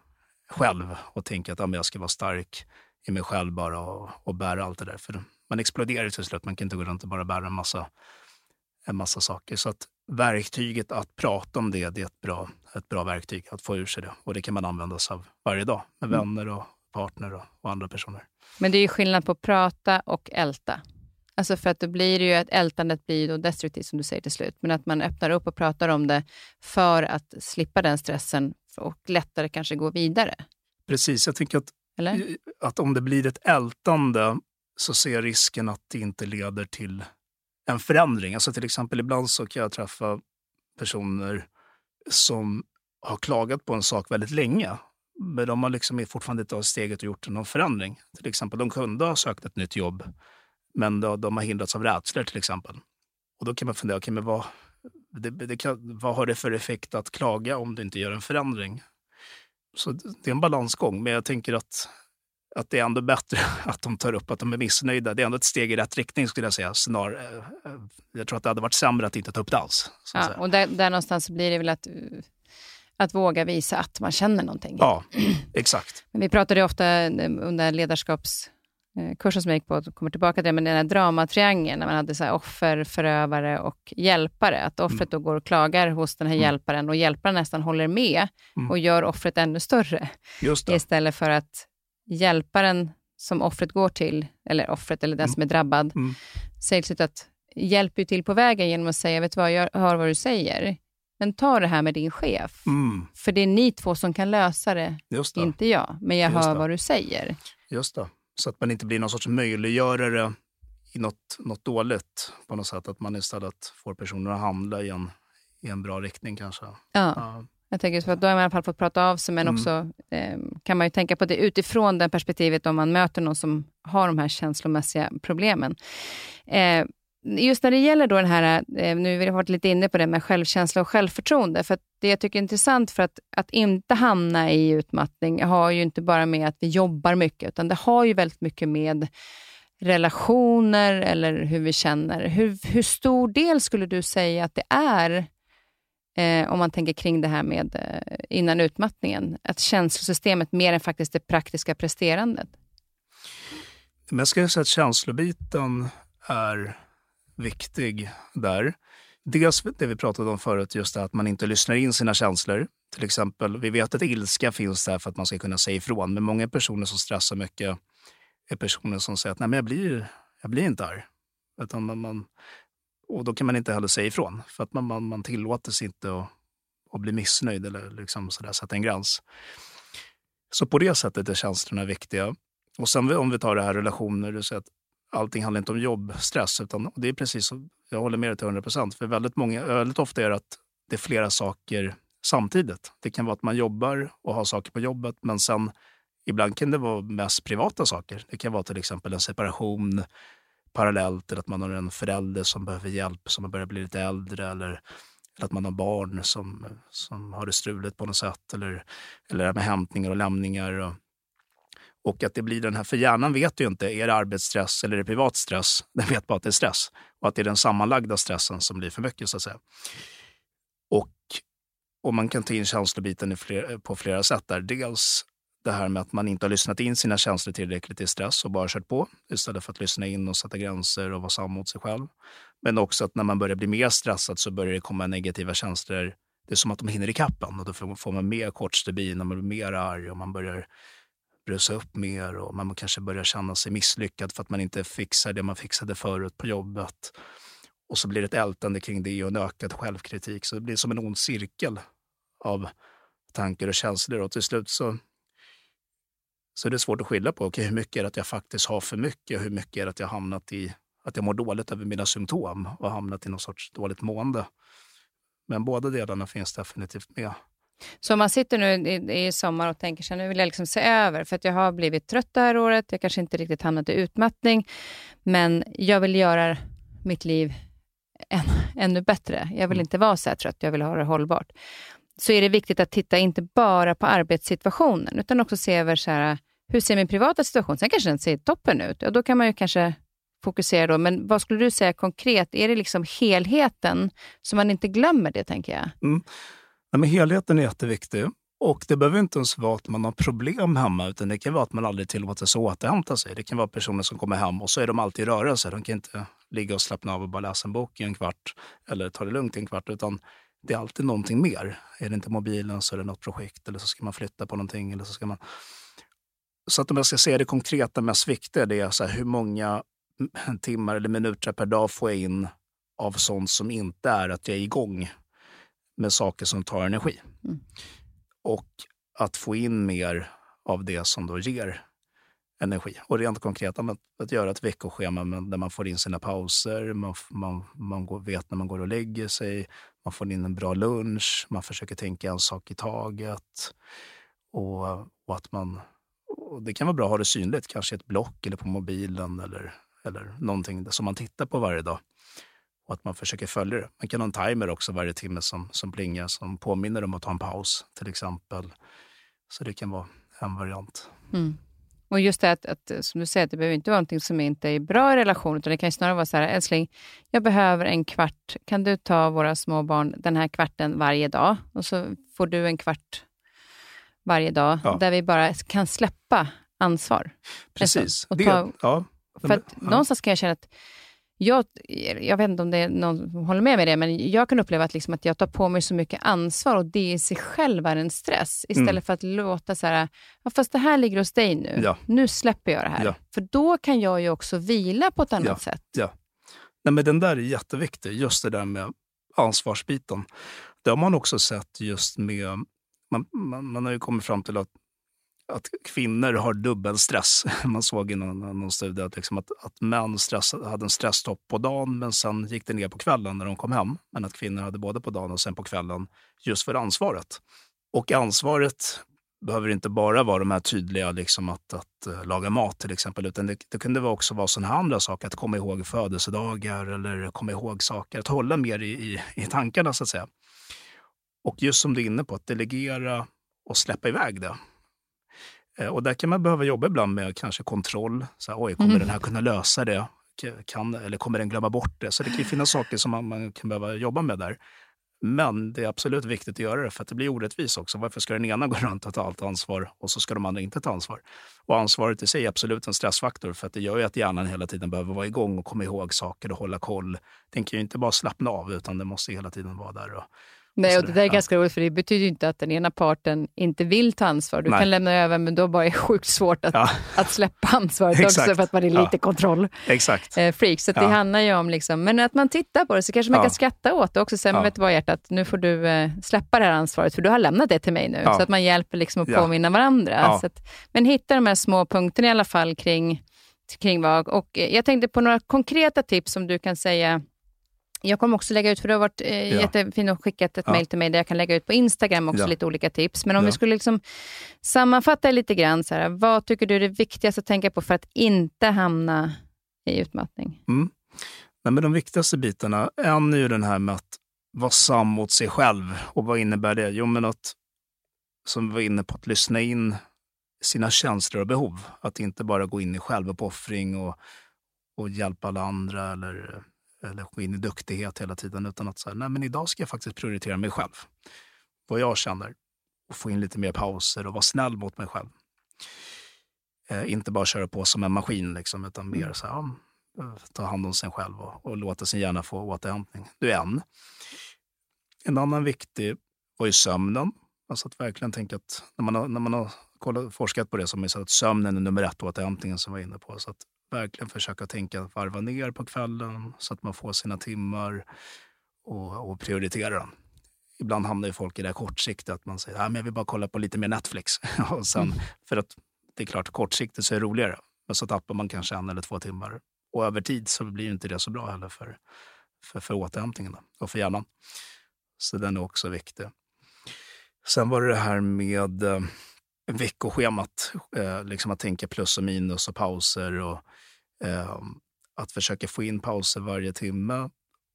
S2: själv och tänka att ja, jag ska vara stark i mig själv bara och, och bära allt det där. För man exploderar till slut. Man kan inte gå runt och bara bära en massa, en massa saker. Så att verktyget att prata om det, det är ett bra, ett bra verktyg att få ur sig det. Och det kan man använda sig av varje dag med mm. vänner och partner och, och, andra personer.
S1: Men det är ju skillnad på prata och älta. Alltså för att då blir det ju att ältandet blir då destruktivt som du säger till slut. Men att man öppnar upp och pratar om det för att slippa den stressen och lättare kanske gå vidare.
S2: Precis, jag tänker att, att om det blir ett ältande så ser jag risken att det inte leder till en förändring. Alltså till exempel ibland så kan jag träffa personer som har klagat på en sak väldigt länge. Men de har liksom fortfarande inte tagit steget och gjort någon förändring. Till exempel, de kunde ha sökt ett nytt jobb, men då, de har hindrats av rädslor till exempel. Och då kan man fundera, okay, men vad, det, det kan, vad har det för effekt att klaga om du inte gör en förändring? Så det är en balansgång, men jag tänker att att det är ändå bättre att de tar upp att de är missnöjda. Det är ändå ett steg i rätt riktning skulle jag säga. Snar, eh, jag tror att det hade varit sämre att inte ta upp det alls.
S1: Ja, och där, där någonstans blir det väl att, att våga visa att man känner någonting.
S2: Ja, exakt.
S1: Men vi pratade ofta eh, under ledarskapskursen som jag gick på, och kommer tillbaka till det, men den här dramatriangeln, när man hade så offer, förövare och hjälpare. Att offret mm. då går och klagar hos den här mm. hjälparen och hjälparen nästan håller med mm. och gör offret ännu större. Istället för att hjälparen som offret går till, eller offret eller den mm. som är drabbad, mm. säger att hjälper till på vägen genom att säga, vet du vad, jag hör vad du säger. Men ta det här med din chef. Mm. För det är ni två som kan lösa det, det. inte jag. Men jag Just hör det. vad du säger.
S2: Just det. Så att man inte blir någon sorts möjliggörare i något, något dåligt på något sätt. Att man istället får personer att handla i en, i en bra riktning kanske.
S1: Ja. ja. Jag tänker så att då har man i alla fall fått prata av sig, men mm. också eh, kan man ju tänka på det utifrån det perspektivet om man möter någon som har de här känslomässiga problemen. Eh, just när det gäller då den här, eh, nu har vi varit lite inne på det med självkänsla och självförtroende, för det jag tycker är intressant för att, att inte hamna i utmattning har ju inte bara med att vi jobbar mycket, utan det har ju väldigt mycket med relationer eller hur vi känner. Hur, hur stor del skulle du säga att det är eh, om man tänker kring det här med eh, innan utmattningen, att känslosystemet mer än faktiskt det praktiska presterandet?
S2: Men jag skulle säga att känslobiten är viktig där. Dels det vi pratade om förut, just det att man inte lyssnar in sina känslor. Till exempel, vi vet att ilska finns där för att man ska kunna säga ifrån, men många personer som stressar mycket är personer som säger att Nej, men jag, blir, jag blir inte arg. Utan man, man, och då kan man inte heller säga ifrån, för att man, man, man tillåter sig inte att, att bli missnöjd eller liksom så där, sätta en gräns. Så på det sättet är känslorna viktiga. Och sen om vi tar det här relationer, du säger att allting handlar inte om jobbstress, utan det är precis så, jag håller med dig till 100 procent. För väldigt, många, väldigt ofta är det att det är flera saker samtidigt. Det kan vara att man jobbar och har saker på jobbet, men sen ibland kan det vara mest privata saker. Det kan vara till exempel en separation, parallellt till att man har en förälder som behöver hjälp, som börjar bli lite äldre eller, eller att man har barn som, som har det struligt på något sätt eller, eller med hämtningar och lämningar. Och, och att det blir den här, för hjärnan vet ju inte, är det arbetsstress eller är det privat stress? Den vet bara att det är stress och att det är den sammanlagda stressen som blir för mycket så att säga. Och, och man kan ta in känslobiten fler, på flera sätt där. Dels det här med att man inte har lyssnat in sina känslor tillräckligt i stress och bara kört på istället för att lyssna in och sätta gränser och vara sann mot sig själv. Men också att när man börjar bli mer stressad så börjar det komma negativa känslor. Det är som att de hinner i kappen och då får man mer kortstubin och man blir mer arg och man börjar brusa upp mer och man kanske börjar känna sig misslyckad för att man inte fixar det man fixade förut på jobbet. Och så blir det ett ältande kring det och en ökad självkritik. Så det blir som en ond cirkel av tankar och känslor. Och till slut så, så är det svårt att skilja på okay, hur mycket är det att jag faktiskt har för mycket och hur mycket är det att jag hamnat i att jag mår dåligt över mina symptom och hamnat i någon sorts dåligt mående. Men båda delarna finns definitivt med.
S1: Så om man sitter nu i, i sommar och tänker sig nu vill jag liksom se över, för att jag har blivit trött det här året, jag kanske inte riktigt hamnat i utmattning, men jag vill göra mitt liv än, ännu bättre. Jag vill mm. inte vara så här trött, jag vill ha det hållbart. Så är det viktigt att titta inte bara på arbetssituationen, utan också se över så här, hur ser min privata situation Sen kanske den ser toppen ut. Ja, då kan man ju kanske fokusera då. Men vad skulle du säga konkret? Är det liksom helheten, så man inte glömmer det, tänker jag?
S2: Mm. Ja, men helheten är jätteviktig. Och det behöver inte ens vara att man har problem hemma, utan det kan vara att man aldrig tillåter sig återhämta sig. Det kan vara personer som kommer hem och så är de alltid i rörelse. De kan inte ligga och slappna av och bara läsa en bok i en kvart eller ta det lugnt i en kvart, utan det är alltid någonting mer. Är det inte mobilen så är det något projekt eller så ska man flytta på någonting. Eller så, ska man så att om jag ska säga det konkreta mest viktiga, det är så här, hur många timmar eller minuter per dag får jag in av sånt som inte är att jag är igång med saker som tar energi. Mm. Och att få in mer av det som då ger energi. Och rent konkret att, att göra ett veckoschema där man får in sina pauser, man, man, man går, vet när man går och lägger sig, man får in en bra lunch, man försöker tänka en sak i taget. Och, och att man, och det kan vara bra att ha det synligt, kanske i ett block eller på mobilen eller, eller någonting som man tittar på varje dag. Och att man försöker följa det. Man kan ha en timer också varje timme som, som plingar som påminner om att ta en paus till exempel. Så det kan vara en variant.
S1: Mm. Och just det att, att, eh, som du säger, det behöver inte vara någonting som inte är bra i relation, utan det kan snarare vara så här, älskling, jag behöver en kvart. Kan du ta våra små barn den här kvarten varje dag? Och så får du en kvart varje dag, ja. där vi bara kan släppa ansvar.
S2: Precis. Alltså, och ta, det, ja.
S1: För att ja. någonstans kan jag känna att jag, jag vet inte om det är någon som håller med mig det, men jag kan uppleva att, liksom att jag tar på mig så mycket ansvar och det i sig själv är en stress. Istället mm. för att låta så här, ja, fast det här ligger hos dig nu. Ja. Nu släpper jag det här. Ja. För då kan jag ju också vila på ett annat sätt.
S2: Ja. Nej, men den där är jätteviktig, just det där med ansvarsbiten. Det har man också sett just med man, man, man, har ju kommit fram till att att kvinnor har dubbelstress. Man såg i någon, någon studie att, liksom att, att män stress, hade en stresstopp på dagen men sen gick det ner på kvällen när de kom hem. Men att kvinnor hade både på dagen och sen på kvällen just för ansvaret. Och ansvaret behöver inte bara vara de här tydliga, liksom att, att eh, laga mat till exempel, utan det, det kunde också vara sådana här andra saker, att komma ihåg födelsedagar eller komma ihåg saker, att hålla mer i, i, i tankarna så att säga. Och just som du är inne på, att delegera och släppa iväg det. Eh, och där kan man behöva jobba ibland med kanske kontroll. Så här, Oj, kommer mm. den här kunna lösa det? Kan, eller kommer den glömma bort det? Så det kan finnas saker som man, man, kan behöva jobba med där. Men det är absolut viktigt att göra det för att det blir orättvist också. Varför ska den ena gå runt och ta allt ansvar och så ska de andra inte ta ansvar? Och ansvaret i sig är absolut en stressfaktor för att det gör ju att hjärnan hela tiden behöver vara igång och komma ihåg saker och hålla koll. Den kan ju inte bara slappna av utan den måste hela tiden vara där och
S1: Nej, och det där är ganska roligt, för det betyder ju inte att den ena parten inte vill ta ansvar. Du Nej. kan lämna över, men då bara är det sjukt svårt att, ja. att släppa ansvaret också, för att man är lite ja. kontroll.
S2: Exakt.
S1: Eh, freak. Så det handlar ju om, liksom, men att man tittar på det, så kanske man kan skratta åt det också. Sen, ja. vet du vad hjärtat, nu får du eh, släppa det här ansvaret, för du har lämnat det till mig nu. Så att man hjälper liksom att påminna varandra. Att, men hitta de här små punkterna i alla fall kring, kring vad. Och eh, jag tänkte på några konkreta tips som du kan säga jag kommer också lägga ut, för du har varit eh, ja. jättefin och skickat ett ja. mejl till mig där jag kan lägga ut på Instagram också ja. lite olika tips. Men om vi skulle liksom sammanfatta lite grann, så här, vad tycker du är det viktigaste att tänka på för att inte hamna i utmattning?
S2: Mm. Nej, men de viktigaste bitarna, en är ju den här med att vara sann mot sig själv. Och vad innebär det? Jo, men att, som vi var inne på, att lyssna in sina känslor och behov. Att inte bara gå in i självuppoffring och, och hjälpa alla andra eller eller gå in i duktighet hela tiden, utan att säga, nej men idag ska jag faktiskt prioritera mig själv. Vad jag känner och få in lite mer pauser och vara snäll mot mig själv. Eh, inte bara köra på som en maskin, liksom, utan mer så här, eh, ta hand om sig själv och, och låta sin hjärna få återhämtning. Det är en. En annan viktig var ju sömnen. Alltså att verkligen tänka att när man har, när man har kollat, forskat på det så har man sett att sömnen är nummer ett återhämtningen som vi var inne på. Så att verkligen försöka tänka varva ner på kvällen så att man får sina timmar och, och prioritera dem. Ibland hamnar ju folk i det här kortsiktiga, att man säger att jag vill bara kolla på lite mer Netflix. och sen, mm. För att det är klart, kortsiktigt så är det roligare. Men så tappar man kanske en eller två timmar. Och över tid så blir inte det så bra heller för, för, för återhämtningen och för hjärnan. Så den är också viktig. Sen var det det här med eh, veckoschemat. Eh, liksom att tänka plus och minus och pauser. och eh, Att försöka få in pauser varje timme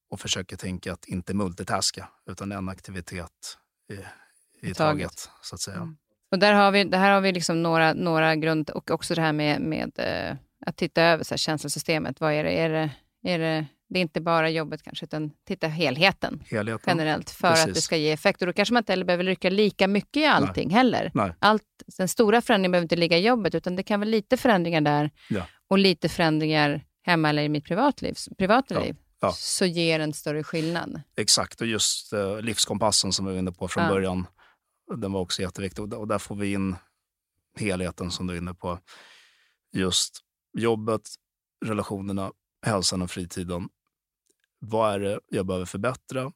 S2: och försöka tänka att inte multitaska, utan en aktivitet i, i taget. taget, så att säga. Mm.
S1: Och där har vi, det här har vi liksom några, några grund och också det här med, med uh, att titta över så här, känslosystemet. Vad är det? Är det, är det? Det är inte bara jobbet kanske, utan titta helheten, helheten. generellt för Precis. att det ska ge effekt. Och då kanske man inte heller behöver rycka lika mycket i allting Nej. heller. Nej. Allt, den stora förändringen behöver inte ligga i jobbet, utan det kan vara lite förändringar där ja. och lite förändringar hemma eller i mitt privatliv, privata ja. liv. Ja. så ger en större skillnad.
S2: Exakt, och just uh, livskompassen som vi var inne på från början den var också jätteviktig. Och där får vi in helheten som du är inne på. Just jobbet, relationerna, hälsan och fritiden. Vad är det jag behöver förbättra?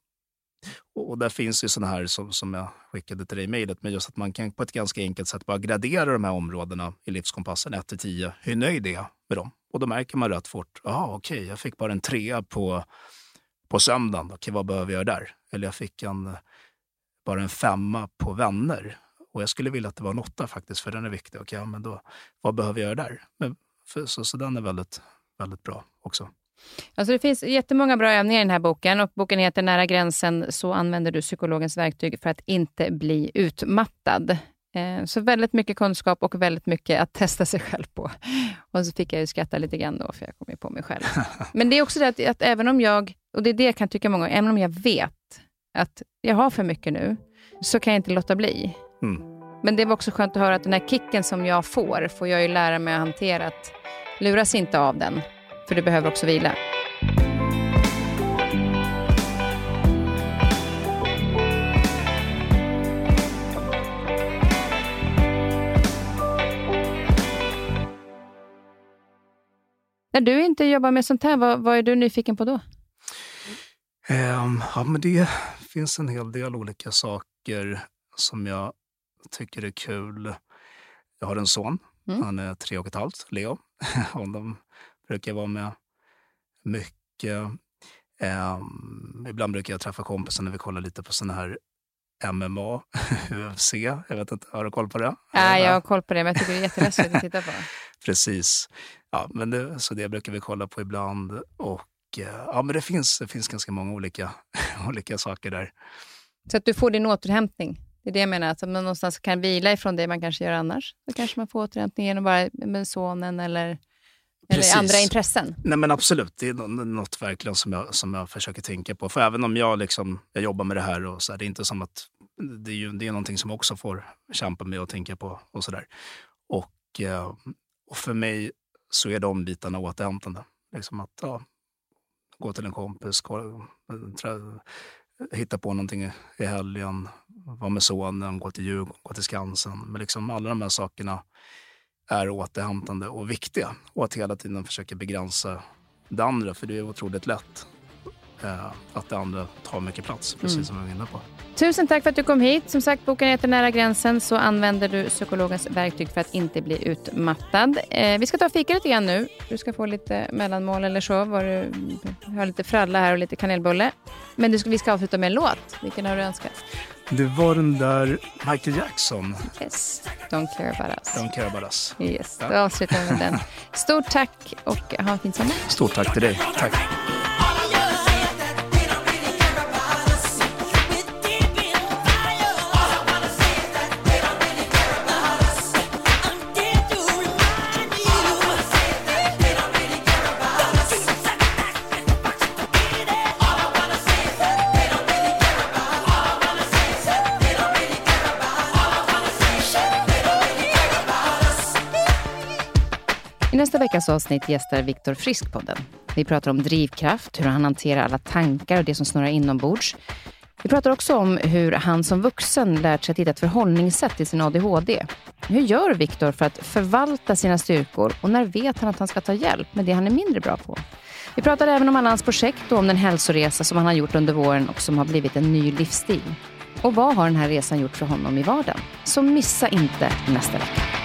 S2: Och där finns ju sådana här som, som jag skickade till dig i mejlet, men just att man kan på ett ganska enkelt sätt bara gradera de här områdena i livskompassen 1 till 10. Hur nöjd är jag med dem? Och då märker man rätt fort, ja okej, okay, jag fick bara en trea på, på söndagen. Okej, vad behöver jag göra där? Eller jag fick en bara en femma på vänner. Och jag skulle vilja att det var en åtta faktiskt, för den är viktig. Okej, ja, men då, vad behöver jag göra där? Men för, så, så den är väldigt, väldigt bra också.
S1: Alltså det finns jättemånga bra övningar i den här boken och boken heter Nära gränsen, så använder du psykologens verktyg för att inte bli utmattad. Eh, så väldigt mycket kunskap och väldigt mycket att testa sig själv på. Och så fick jag ju skratta lite grann då, för jag kom ju på mig själv. Men det är också det att, att även om jag, och det är det jag kan tycka många gånger, även om jag vet att jag har för mycket nu, så kan jag inte låta bli. Mm. Men det var också skönt att höra att den här kicken som jag får, får jag ju lära mig att hantera. Att luras inte av den, för du behöver också vila. När du inte jobbar med sånt här, vad, vad är du nyfiken på då?
S2: Um, ja, men det finns en hel del olika saker som jag tycker är kul. Jag har en son, mm. han är tre och ett halvt, Leo. Honom brukar jag vara med mycket. Um, ibland brukar jag träffa kompisar när vi kollar lite på såna här MMA, UFC. Jag vet inte, har du koll på det?
S1: Ja, jag har koll på det, men jag tycker det är jätteläskigt att titta på.
S2: Precis. Ja, men det, så det brukar vi kolla på ibland. Och ja, men det finns, det finns ganska många olika, olika saker där.
S1: Så att du får din återhämtning? Det är det jag menar, att man någonstans kan vila ifrån det man kanske gör annars. Då kanske man får återhämtning genom bara med sonen eller, eller andra intressen.
S2: Nej men Absolut, det är något verkligen som jag, som jag försöker tänka på. För även om jag, liksom, jag jobbar med det här, och så är det inte som att det är, ju, det är någonting som jag också får kämpa med och tänka på. Och, så där. Och, eh, och för mig så är de bitarna återhämtande. Liksom att, ja, gå till en kompis, hitta på någonting i helgen, vara med sonen, gå till Djurgården, gå till Skansen. Men liksom alla de här sakerna är återhämtande och viktiga. Och att hela tiden försöka begränsa det andra, för det är otroligt lätt eh, att det andra tar mycket plats, precis mm. som vi var inne på.
S1: Tusen tack för att du kom hit. Som sagt, boken heter Nära gränsen, så använder du psykologens verktyg för att inte bli utmattad. Eh, vi ska ta fika lite grann nu. Du ska få lite mellanmål eller så. Var du har lite fralla här och lite kanelbulle. Men du, vi ska avsluta med en låt. Vilken har du önskat?
S2: Det var den där Michael Jackson.
S1: Yes. Don't care about us.
S2: Don't care about us.
S1: Yes, ja. då avslutar vi med den. Stort tack och ha en fin sommar.
S2: Stort tack till dig. Tack.
S1: Nästa veckas avsnitt gästar Viktor Frisk podden. Vi pratar om drivkraft, hur han hanterar alla tankar och det som snurrar inombords. Vi pratar också om hur han som vuxen lärt sig att hitta ett förhållningssätt till sin ADHD. Hur gör Viktor för att förvalta sina styrkor och när vet han att han ska ta hjälp med det han är mindre bra på? Vi pratar även om alla hans projekt och om den hälsoresa som han har gjort under våren och som har blivit en ny livsstil. Och vad har den här resan gjort för honom i vardagen? Så missa inte nästa vecka.